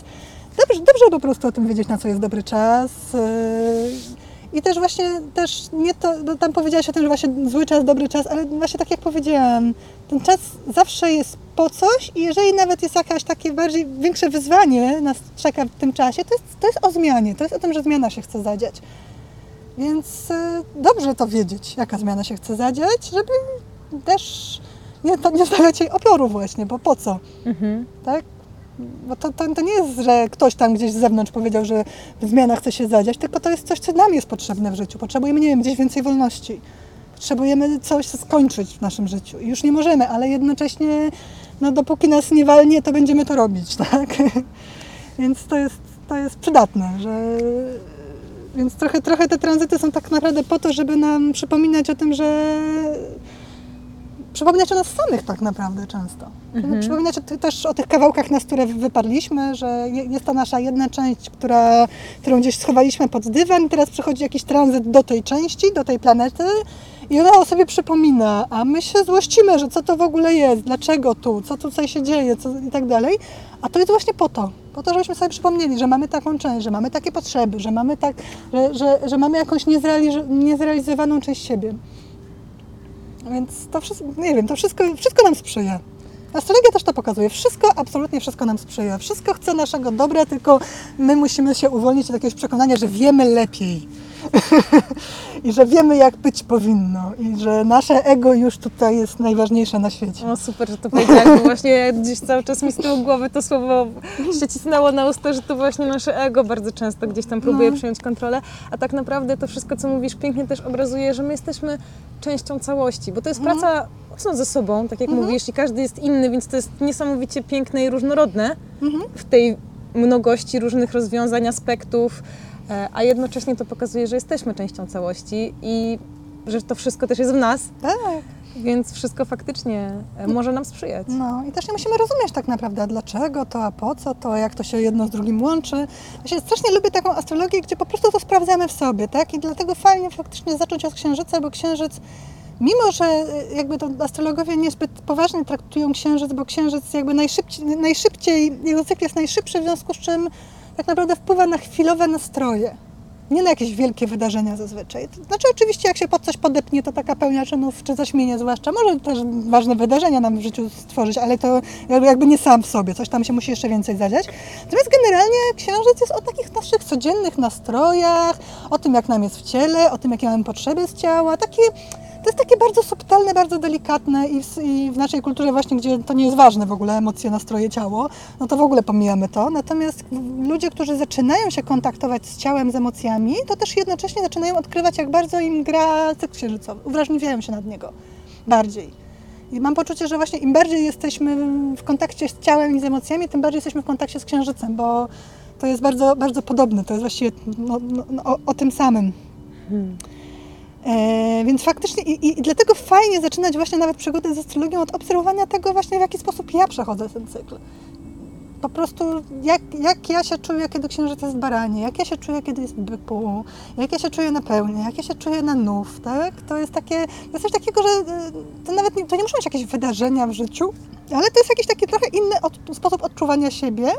dobrze, dobrze po prostu o tym wiedzieć, na co jest dobry czas. Yy, I też właśnie, też nie to, bo tam powiedziałaś o tym, że właśnie zły czas, dobry czas, ale właśnie tak jak powiedziałam, ten czas zawsze jest po coś i jeżeli nawet jest jakaś takie bardziej, większe wyzwanie nas czeka w tym czasie, to jest, to jest o zmianie, to jest o tym, że zmiana się chce zadziać. Więc e, dobrze to wiedzieć, jaka zmiana się chce zadziać, żeby też nie, nie stawiać jej oporu właśnie, bo po co, Mhm. tak? Bo to, to, to nie jest, że ktoś tam gdzieś z zewnątrz powiedział, że zmiana chce się zadziać, tylko to jest coś, co nam jest potrzebne w życiu. Potrzebujemy, nie wiem, gdzieś więcej wolności. Potrzebujemy coś skończyć w naszym życiu. Już nie możemy, ale jednocześnie, no dopóki nas nie walnie, to będziemy to robić, [LAUGHS] tak? Więc to jest, to jest przydatne, że więc trochę, trochę te tranzyty są tak naprawdę po to, żeby nam przypominać o tym, że przypominać o nas samych tak naprawdę często. Mhm. Przypominać o też o tych kawałkach nas, które wyparliśmy, że jest ta nasza jedna część, która, którą gdzieś schowaliśmy pod dywan i teraz przychodzi jakiś tranzyt do tej części, do tej planety i ona o sobie przypomina, a my się złościmy, że co to w ogóle jest, dlaczego tu, co tutaj się dzieje co, i tak dalej. A to jest właśnie po to, po to, żebyśmy sobie przypomnieli, że mamy taką część, że mamy takie potrzeby, że mamy, tak, że, że, że mamy jakąś niezrealiz- niezrealizowaną część siebie. Więc to wszystko, nie wiem, to wszystko, wszystko nam sprzyja. Astrologia też to pokazuje. Wszystko, absolutnie wszystko nam sprzyja. Wszystko chce naszego dobra, tylko my musimy się uwolnić od jakiegoś przekonania, że wiemy lepiej. [LAUGHS] I że wiemy, jak być powinno. I że nasze ego już tutaj jest najważniejsze na świecie. O, super, że to powiedziałeś, bo właśnie gdzieś cały czas mi z tyłu głowy to słowo się cisnęło na usta, że to właśnie nasze ego bardzo często gdzieś tam próbuje no. przyjąć kontrolę. A tak naprawdę to wszystko, co mówisz, pięknie też obrazuje, że my jesteśmy częścią całości, bo to jest mhm. praca mocno ze sobą, tak jak mhm. mówisz, i każdy jest inny, więc to jest niesamowicie piękne i różnorodne mhm. w tej mnogości różnych rozwiązań, aspektów, a jednocześnie to pokazuje, że jesteśmy częścią całości i że to wszystko też jest w nas. Tak. Więc wszystko faktycznie e, może nam sprzyjać. No i też nie musimy rozumieć tak naprawdę, dlaczego to, a po co to, jak to się jedno z drugim łączy. Ja strasznie lubię taką astrologię, gdzie po prostu to sprawdzamy w sobie, tak? I dlatego fajnie faktycznie zacząć od księżyca, bo księżyc, mimo że e, jakby to astrologowie niezbyt poważnie traktują księżyc, bo księżyc jakby najszybciej, najszybciej jego cykl jest najszybszy, w związku z czym tak naprawdę wpływa na chwilowe nastroje. Nie na jakieś wielkie wydarzenia zazwyczaj. Znaczy, oczywiście, jak się pod coś podepnie, to taka pełnia czynów, czy zaśmienie zwłaszcza, może też ważne wydarzenia nam w życiu stworzyć, ale to jakby nie sam w sobie, coś tam się musi jeszcze więcej zadziać. Natomiast generalnie księżyc jest o takich naszych codziennych nastrojach, o tym, jak nam jest w ciele, o tym, jakie mamy potrzeby z ciała, takie to jest takie bardzo subtelne, bardzo delikatne i w, i w, naszej kulturze właśnie, gdzie to nie jest ważne w ogóle, emocje, nastroje, ciało, no to w ogóle pomijamy to. Natomiast ludzie, którzy zaczynają się kontaktować z ciałem, z emocjami, to też jednocześnie zaczynają odkrywać, jak bardzo im gra cykl księżycowy. Uwrażliwiają się nad niego bardziej. I mam poczucie, że właśnie im bardziej jesteśmy w kontakcie z ciałem i z emocjami, tym bardziej jesteśmy w kontakcie z księżycem, bo to jest bardzo, bardzo podobne. To jest właściwie no, no, no, o, o, tym samym. Hmm. E, więc faktycznie i, i, dlatego fajnie zaczynać właśnie nawet przygodę z astrologią od obserwowania tego właśnie, w jaki sposób ja przechodzę ten cykl. Po prostu jak, jak ja się czuję, kiedy księżyc jest baranie, jak ja się czuję, kiedy jest byku, jak ja się czuję na pełni, jak ja się czuję na nów, tak? To jest takie, to jest coś takiego, że e, to nawet nie, to nie muszą być jakieś wydarzenia w życiu, ale to jest jakiś taki trochę inny od, sposób odczuwania siebie,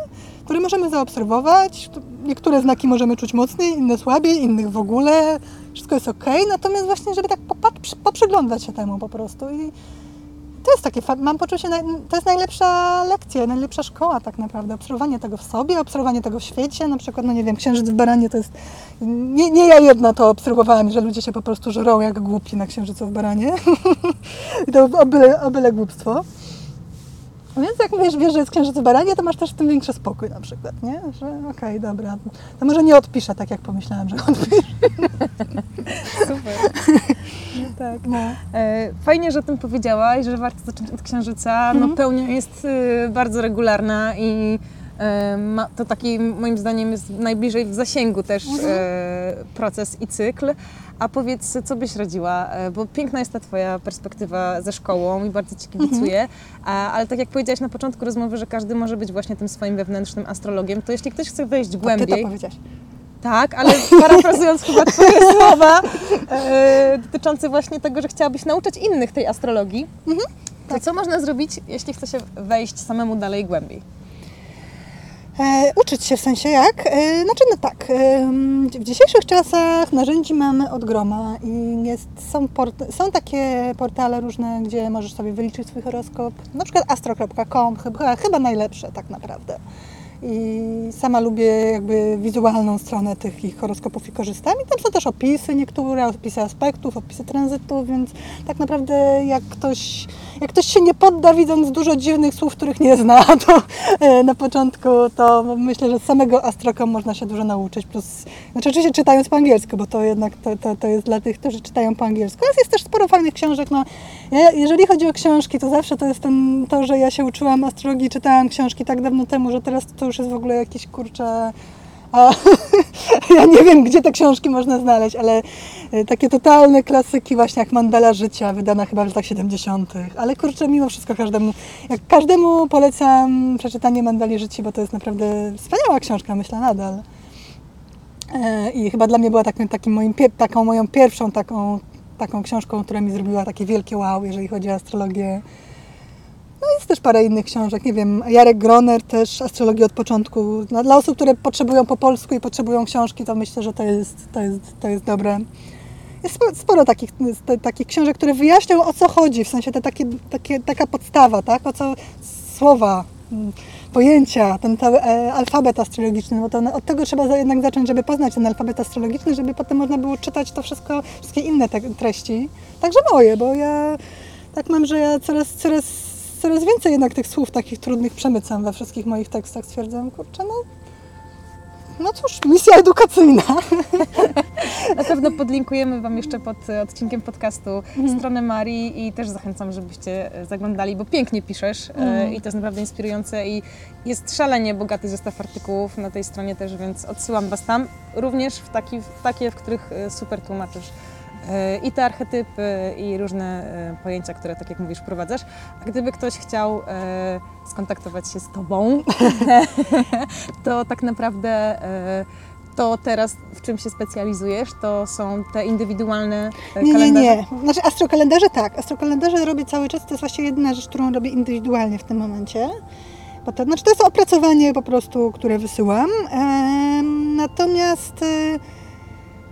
który możemy zaobserwować. Niektóre znaki możemy czuć mocniej, inne słabiej, innych w ogóle. Wszystko jest ok, natomiast właśnie, żeby tak poprzyglądać się temu po prostu. I to jest takie, mam poczucie, to jest najlepsza lekcja, najlepsza szkoła tak naprawdę. Obserwowanie tego w sobie, obserwowanie tego w świecie. Na przykład, no nie wiem, księżyc w baranie to jest. Nie, nie ja jedna to obserwowałam, że ludzie się po prostu żrą jak głupi na księżycu w baranie. [LAUGHS] I to o byle, o byle głupstwo. Więc jak wiesz, wiesz, że jest księżyc w baranie, to masz też w tym większy spokój na przykład, nie? Że okej, okay, dobra, to może nie odpiszę tak, jak pomyślałam, że odpiszę. [LAUGHS] Super. No tak. No. E, fajnie, że o tym powiedziałaś, że warto zacząć od księżyca. No mhm. pełnia jest y, bardzo regularna i ma, to taki moim zdaniem jest najbliżej w zasięgu też mhm. e, proces i cykl. A powiedz, co byś radziła, e, bo piękna jest ta Twoja perspektywa ze szkołą i bardzo Ci kibicuję, mhm. ale tak jak powiedziałaś na początku rozmowy, że każdy może być właśnie tym swoim wewnętrznym astrologiem, to jeśli ktoś chce wejść głębiej... Ty to powiedziałaś. Tak, ale parafrazując chyba Twoje [LAUGHS] słowa e, dotyczące właśnie tego, że chciałabyś nauczyć innych tej astrologii, mhm. to tak. co można zrobić, jeśli chce się wejść samemu dalej głębiej? E, uczyć się w sensie jak? E, znaczy no tak, e, w dzisiejszych czasach narzędzi mamy od groma i jest, są, port- są takie portale różne, gdzie możesz sobie wyliczyć swój horoskop, na przykład astro.com, chyba, chyba najlepsze tak naprawdę i sama lubię jakby wizualną stronę tych ich horoskopów i korzystam. I tam są też opisy niektóre, opisy aspektów, opisy tranzytów, więc tak naprawdę jak ktoś, jak ktoś się nie podda widząc dużo dziwnych słów, których nie zna, [LAUGHS] to e, na początku to myślę, że z samego Astrocom można się dużo nauczyć. Plus, znaczy oczywiście czytając po angielsku, bo to jednak to, to, to jest dla tych, którzy czytają po angielsku. Ale jest też sporo fajnych książek. No, ja, jeżeli chodzi o książki, to zawsze to jest ten, to, że ja się uczyłam astrologii, czytałam książki tak dawno temu, że teraz to już jest w ogóle jakiś kurczę A [LAUGHS] ja nie wiem, gdzie te książki można znaleźć, ale e, takie totalne klasyki właśnie jak Mandala Życia, wydana chyba w latach 70. Ale kurczę, mimo wszystko każdemu, jak każdemu polecam przeczytanie Mandali Życia, bo to jest naprawdę wspaniała książka, myślę nadal. E, I chyba dla mnie była takim, takim moim, taką moją pierwszą taką, taką książką, która mi zrobiła takie wielkie wow, jeżeli chodzi o astrologię. No jest też parę innych książek, nie wiem, Jarek Groner też, Astrologia od początku. No, dla osób, które potrzebują po polsku i potrzebują książki, to myślę, że to jest, to jest, to jest dobre. Jest sporo, sporo takich, te, takich książek, które wyjaśnią o co chodzi, w sensie te takie, takie, taka podstawa, tak, o co słowa, mm, pojęcia, ten cały e, alfabet astrologiczny, bo to od tego trzeba jednak zacząć, żeby poznać ten alfabet astrologiczny, żeby potem można było czytać to wszystko, wszystkie inne te treści. Także moje, bo ja tak mam, że ja coraz, coraz coraz więcej jednak tych słów takich trudnych przemycam we wszystkich moich tekstach. Stwierdzam, kurczę, no, no cóż, misja edukacyjna. [LAUGHS] Na pewno podlinkujemy Wam jeszcze pod odcinkiem podcastu mhm. stronę Marii i też zachęcam, żebyście zaglądali, bo pięknie piszesz e, mhm. i to jest naprawdę inspirujące i jest szalenie bogaty zestaw artykułów na tej stronie też, więc odsyłam Was tam, również w, taki, w takie, w których e, super tłumaczysz i te archetypy, i różne e, pojęcia, które, tak jak mówisz, wprowadzasz. A gdyby ktoś chciał e, skontaktować się z Tobą, [LAUGHS] to tak naprawdę to teraz w czym się specjalizujesz, to są te indywidualne nie, kalendarze? Nie, nie, Znaczy astrokalendarze tak, astrokalendarze robię cały czas, to jest właśnie jedyna rzecz, którą robię indywidualnie w tym momencie. Bo to, znaczy to jest opracowanie po prostu, które wysyłam. natomiast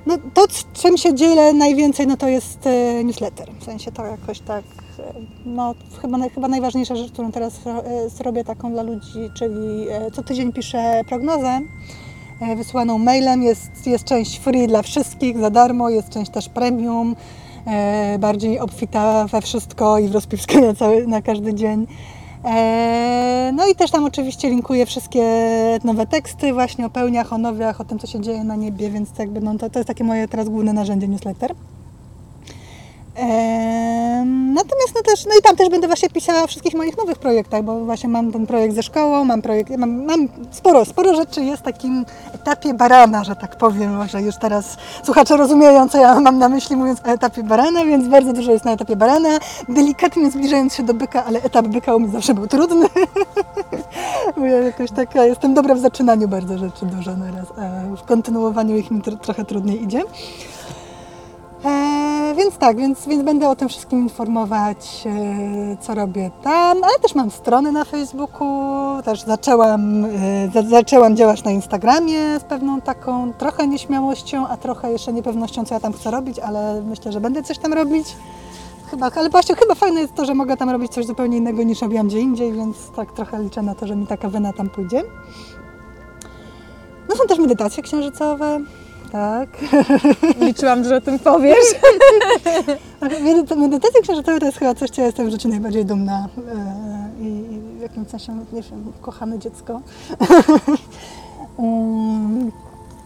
no, to, czym się dzielę najwięcej, no to jest e, newsletter. W sensie to jakoś tak, e, no chyba, chyba najważniejsza rzecz, którą teraz e, robię taką dla ludzi, czyli co tydzień piszę prognozę wysyłaną mailem. Jest, jest część free dla wszystkich, za darmo, jest część też premium, bardziej obfita we wszystko i w rozpiskę na, na każdy dzień. E, no i też tam oczywiście linkuję wszystkie nowe teksty właśnie o pełniach, o nowiach, o tym, co się dzieje na niebie, więc jakby, no, to, to jest takie moje teraz główne narzędzie newsletter. Natomiast no też, no i tam też będę właśnie pisała o wszystkich moich nowych projektach, bo właśnie mam ten projekt ze szkołą, mam projekt, mam, mam sporo, sporo rzeczy jest w takim etapie barana, że tak powiem, może już teraz słuchacze rozumieją, co ja mam na myśli mówiąc o etapie barana, więc bardzo dużo jest na etapie barana, delikatnie zbliżając się do byka, ale etap byka u mnie zawsze był trudny, [LAUGHS] bo ja jakoś taka, jestem dobra w zaczynaniu bardzo rzeczy dużo naraz, a w kontynuowaniu ich mi trochę trudniej idzie. E, więc tak, więc, więc będę o tym wszystkim informować, e, co robię tam, ale też mam strony na Facebooku, też zaczęłam, e, zaczęłam działać na Instagramie z pewną taką trochę nieśmiałością, a trochę jeszcze niepewnością, co ja tam chcę robić, ale myślę, że będę coś tam robić. Chyba, ale właśnie chyba fajne jest to, że mogę tam robić coś zupełnie innego niż robiłam gdzie indziej, więc tak trochę liczę na to, że mi taka wena tam pójdzie. No są też medytacje księżycowe, tak. Liczyłam, że o tym powiesz. [LAUGHS] Medytacja księżycowa to jest chyba coś, co ja jestem w życiu najbardziej dumna e, i w jakimś sensie, nie wiem, kochane dziecko. [LAUGHS]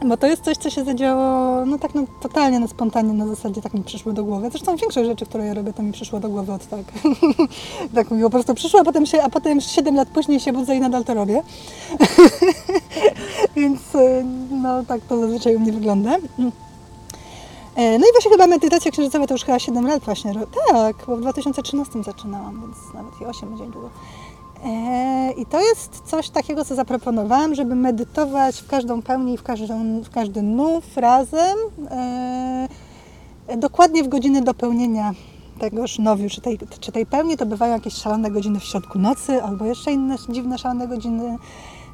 Bo to jest coś, co się zadziało no tak no, totalnie na spontanie, na zasadzie tak mi przyszło do głowy. Zresztą większość rzeczy, które ja robię, to mi przyszło do głowy od tak. [LAUGHS] tak mi po prostu przyszło, a potem, się, a potem 7 lat później się budzę i nadal to robię. [LAUGHS] Więc e, no tak to zazwyczaj u mnie wygląda. E, no i właśnie chyba medytacja księżycowa to już chyba 7 lat właśnie. Tak, bo w 2013 zaczynałam, więc nawet i 8 będzie długo. E, I to jest coś takiego, co zaproponowałam, żeby medytować w każdą pełni, w, każdą, w każdy nów razem, e, dokładnie w godziny dopełnienia tegoż nowiu, czy tej, czy tej pełni, to bywają jakieś szalone godziny w środku nocy, albo jeszcze inne dziwne, szalone godziny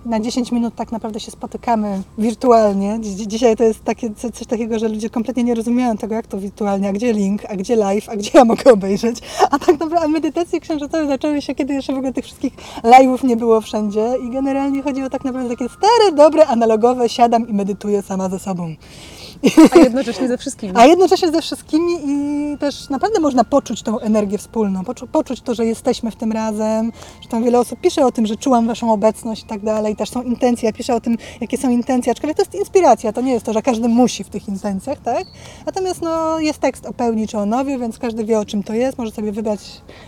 na 10 minut tak naprawdę się spotykamy wirtualnie. Dzisiaj to jest takie, coś takiego, że ludzie kompletnie nie rozumieją tego, jak to wirtualnie, a gdzie link, a gdzie live, a gdzie ja mogę obejrzeć. A tak naprawdę medytacje księżycowe zaczęły się, kiedy jeszcze w ogóle tych wszystkich live'ów nie było wszędzie i generalnie chodzi o tak naprawdę takie stare, dobre, analogowe, siadam i medytuję sama ze sobą. A jednocześnie ze wszystkimi. A jednocześnie ze wszystkimi i też naprawdę można poczuć tą energię wspólną, poczu poczuć to, że jesteśmy w tym razem, że tam wiele osób pisze o tym, że czułam Waszą obecność i tak dalej, też są intencje, ja piszę o tym, jakie są intencje, aczkolwiek to jest inspiracja, to nie jest to, że każdy musi w tych intencjach, tak? Natomiast no, jest tekst o pełni czy o nowiu, więc każdy wie o czym to jest, może sobie wybrać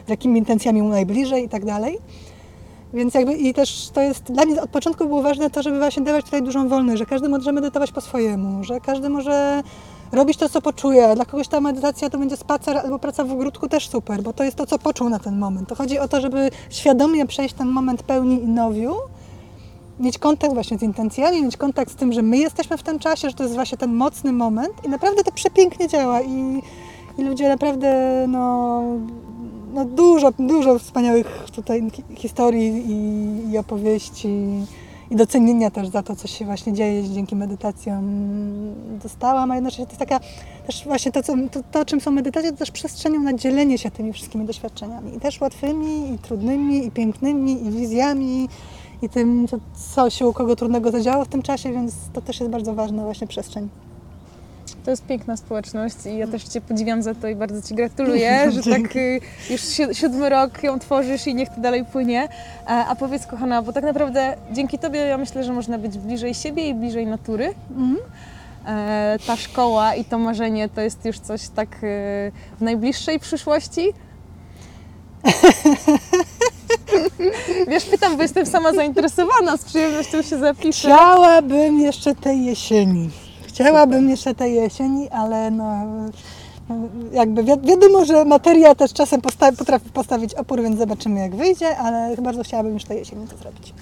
z jakimi intencjami mu najbliżej i tak dalej. Więc jakby i też to jest, dla mnie od początku było ważne to, żeby właśnie dawać tutaj dużą wolność, że każdy może medytować po swojemu, że każdy może robić to, co poczuje. Dla kogoś ta medytacja to będzie spacer albo praca w ogródku też super, bo to jest to, co poczuł na ten moment. To chodzi o to, żeby świadomie przejść ten moment pełni i nowiu, mieć kontakt właśnie z intencjami, mieć kontakt z tym, że my jesteśmy w tym czasie, że to jest właśnie ten mocny moment i naprawdę to przepięknie działa i, i ludzie naprawdę no, no dużo, dużo wspaniałych tutaj hi- historii i, i opowieści i docenienia też za to, co się właśnie dzieje dzięki medytacjom dostałam, a jednocześnie to jest taka też właśnie to, co, to, to czym są medytacje, to też przestrzenią na dzielenie się tymi wszystkimi doświadczeniami i też łatwymi, i trudnymi, i pięknymi, i wizjami, i tym, co, co się u kogo trudnego zadziało w tym czasie, więc to też jest bardzo ważna właśnie przestrzeń. To jest piękna społeczność i ja też Cię podziwiam za to i bardzo Ci gratuluję, [LAUGHS] że tak y, już si- siódmy rok ją tworzysz i niech to dalej płynie. A, powiedz kochana, bo tak naprawdę dzięki Tobie ja myślę, że można być bliżej siebie i bliżej natury. E, ta szkoła i to marzenie to jest już coś tak y, w najbliższej przyszłości? [LAUGHS] Wiesz, pytam, bo jestem sama zainteresowana, z przyjemnością się zapiszę. Chciałabym jeszcze tej jesieni. Chciałabym jeszcze tej jesieni, ale no, jakby wi- wiadomo, że materia też czasem posta- potrafi postawić opór, więc zobaczymy jak wyjdzie, ale bardzo chciałabym już tej jesieni to zrobić.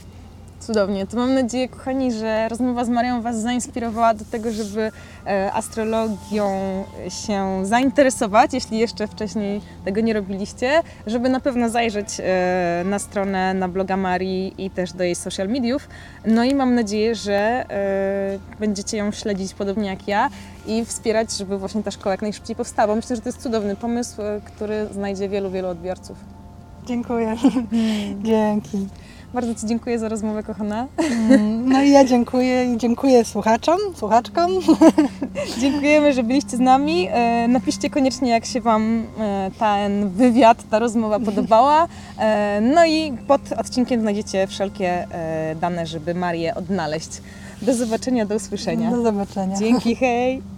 Cudownie. To mam nadzieję, kochani, że rozmowa z Marią Was zainspirowała do tego, żeby e, astrologią się zainteresować, jeśli jeszcze wcześniej tego nie robiliście, żeby na pewno zajrzeć e, na stronę, na bloga Marii i też do jej social mediów. No i mam nadzieję, że e, będziecie ją śledzić podobnie jak ja i wspierać, żeby właśnie ta szkoła jak najszybciej powstała. Myślę, że to jest cudowny pomysł, który znajdzie wielu, wielu odbiorców. Dziękuję. Dzięki. Bardzo Ci dziękuję za rozmowę, kochana. Mm, No i ja dziękuję i dziękuję słuchaczom, słuchaczkom. [LAUGHS] Dziękujemy, że byliście z nami. E, Napiszcie koniecznie, jak się Wam e, ten wywiad, ta rozmowa podobała. E, No i pod odcinkiem znajdziecie wszelkie dane, żeby Marię odnaleźć. Do zobaczenia, do usłyszenia. Do zobaczenia. Dzięki, hej!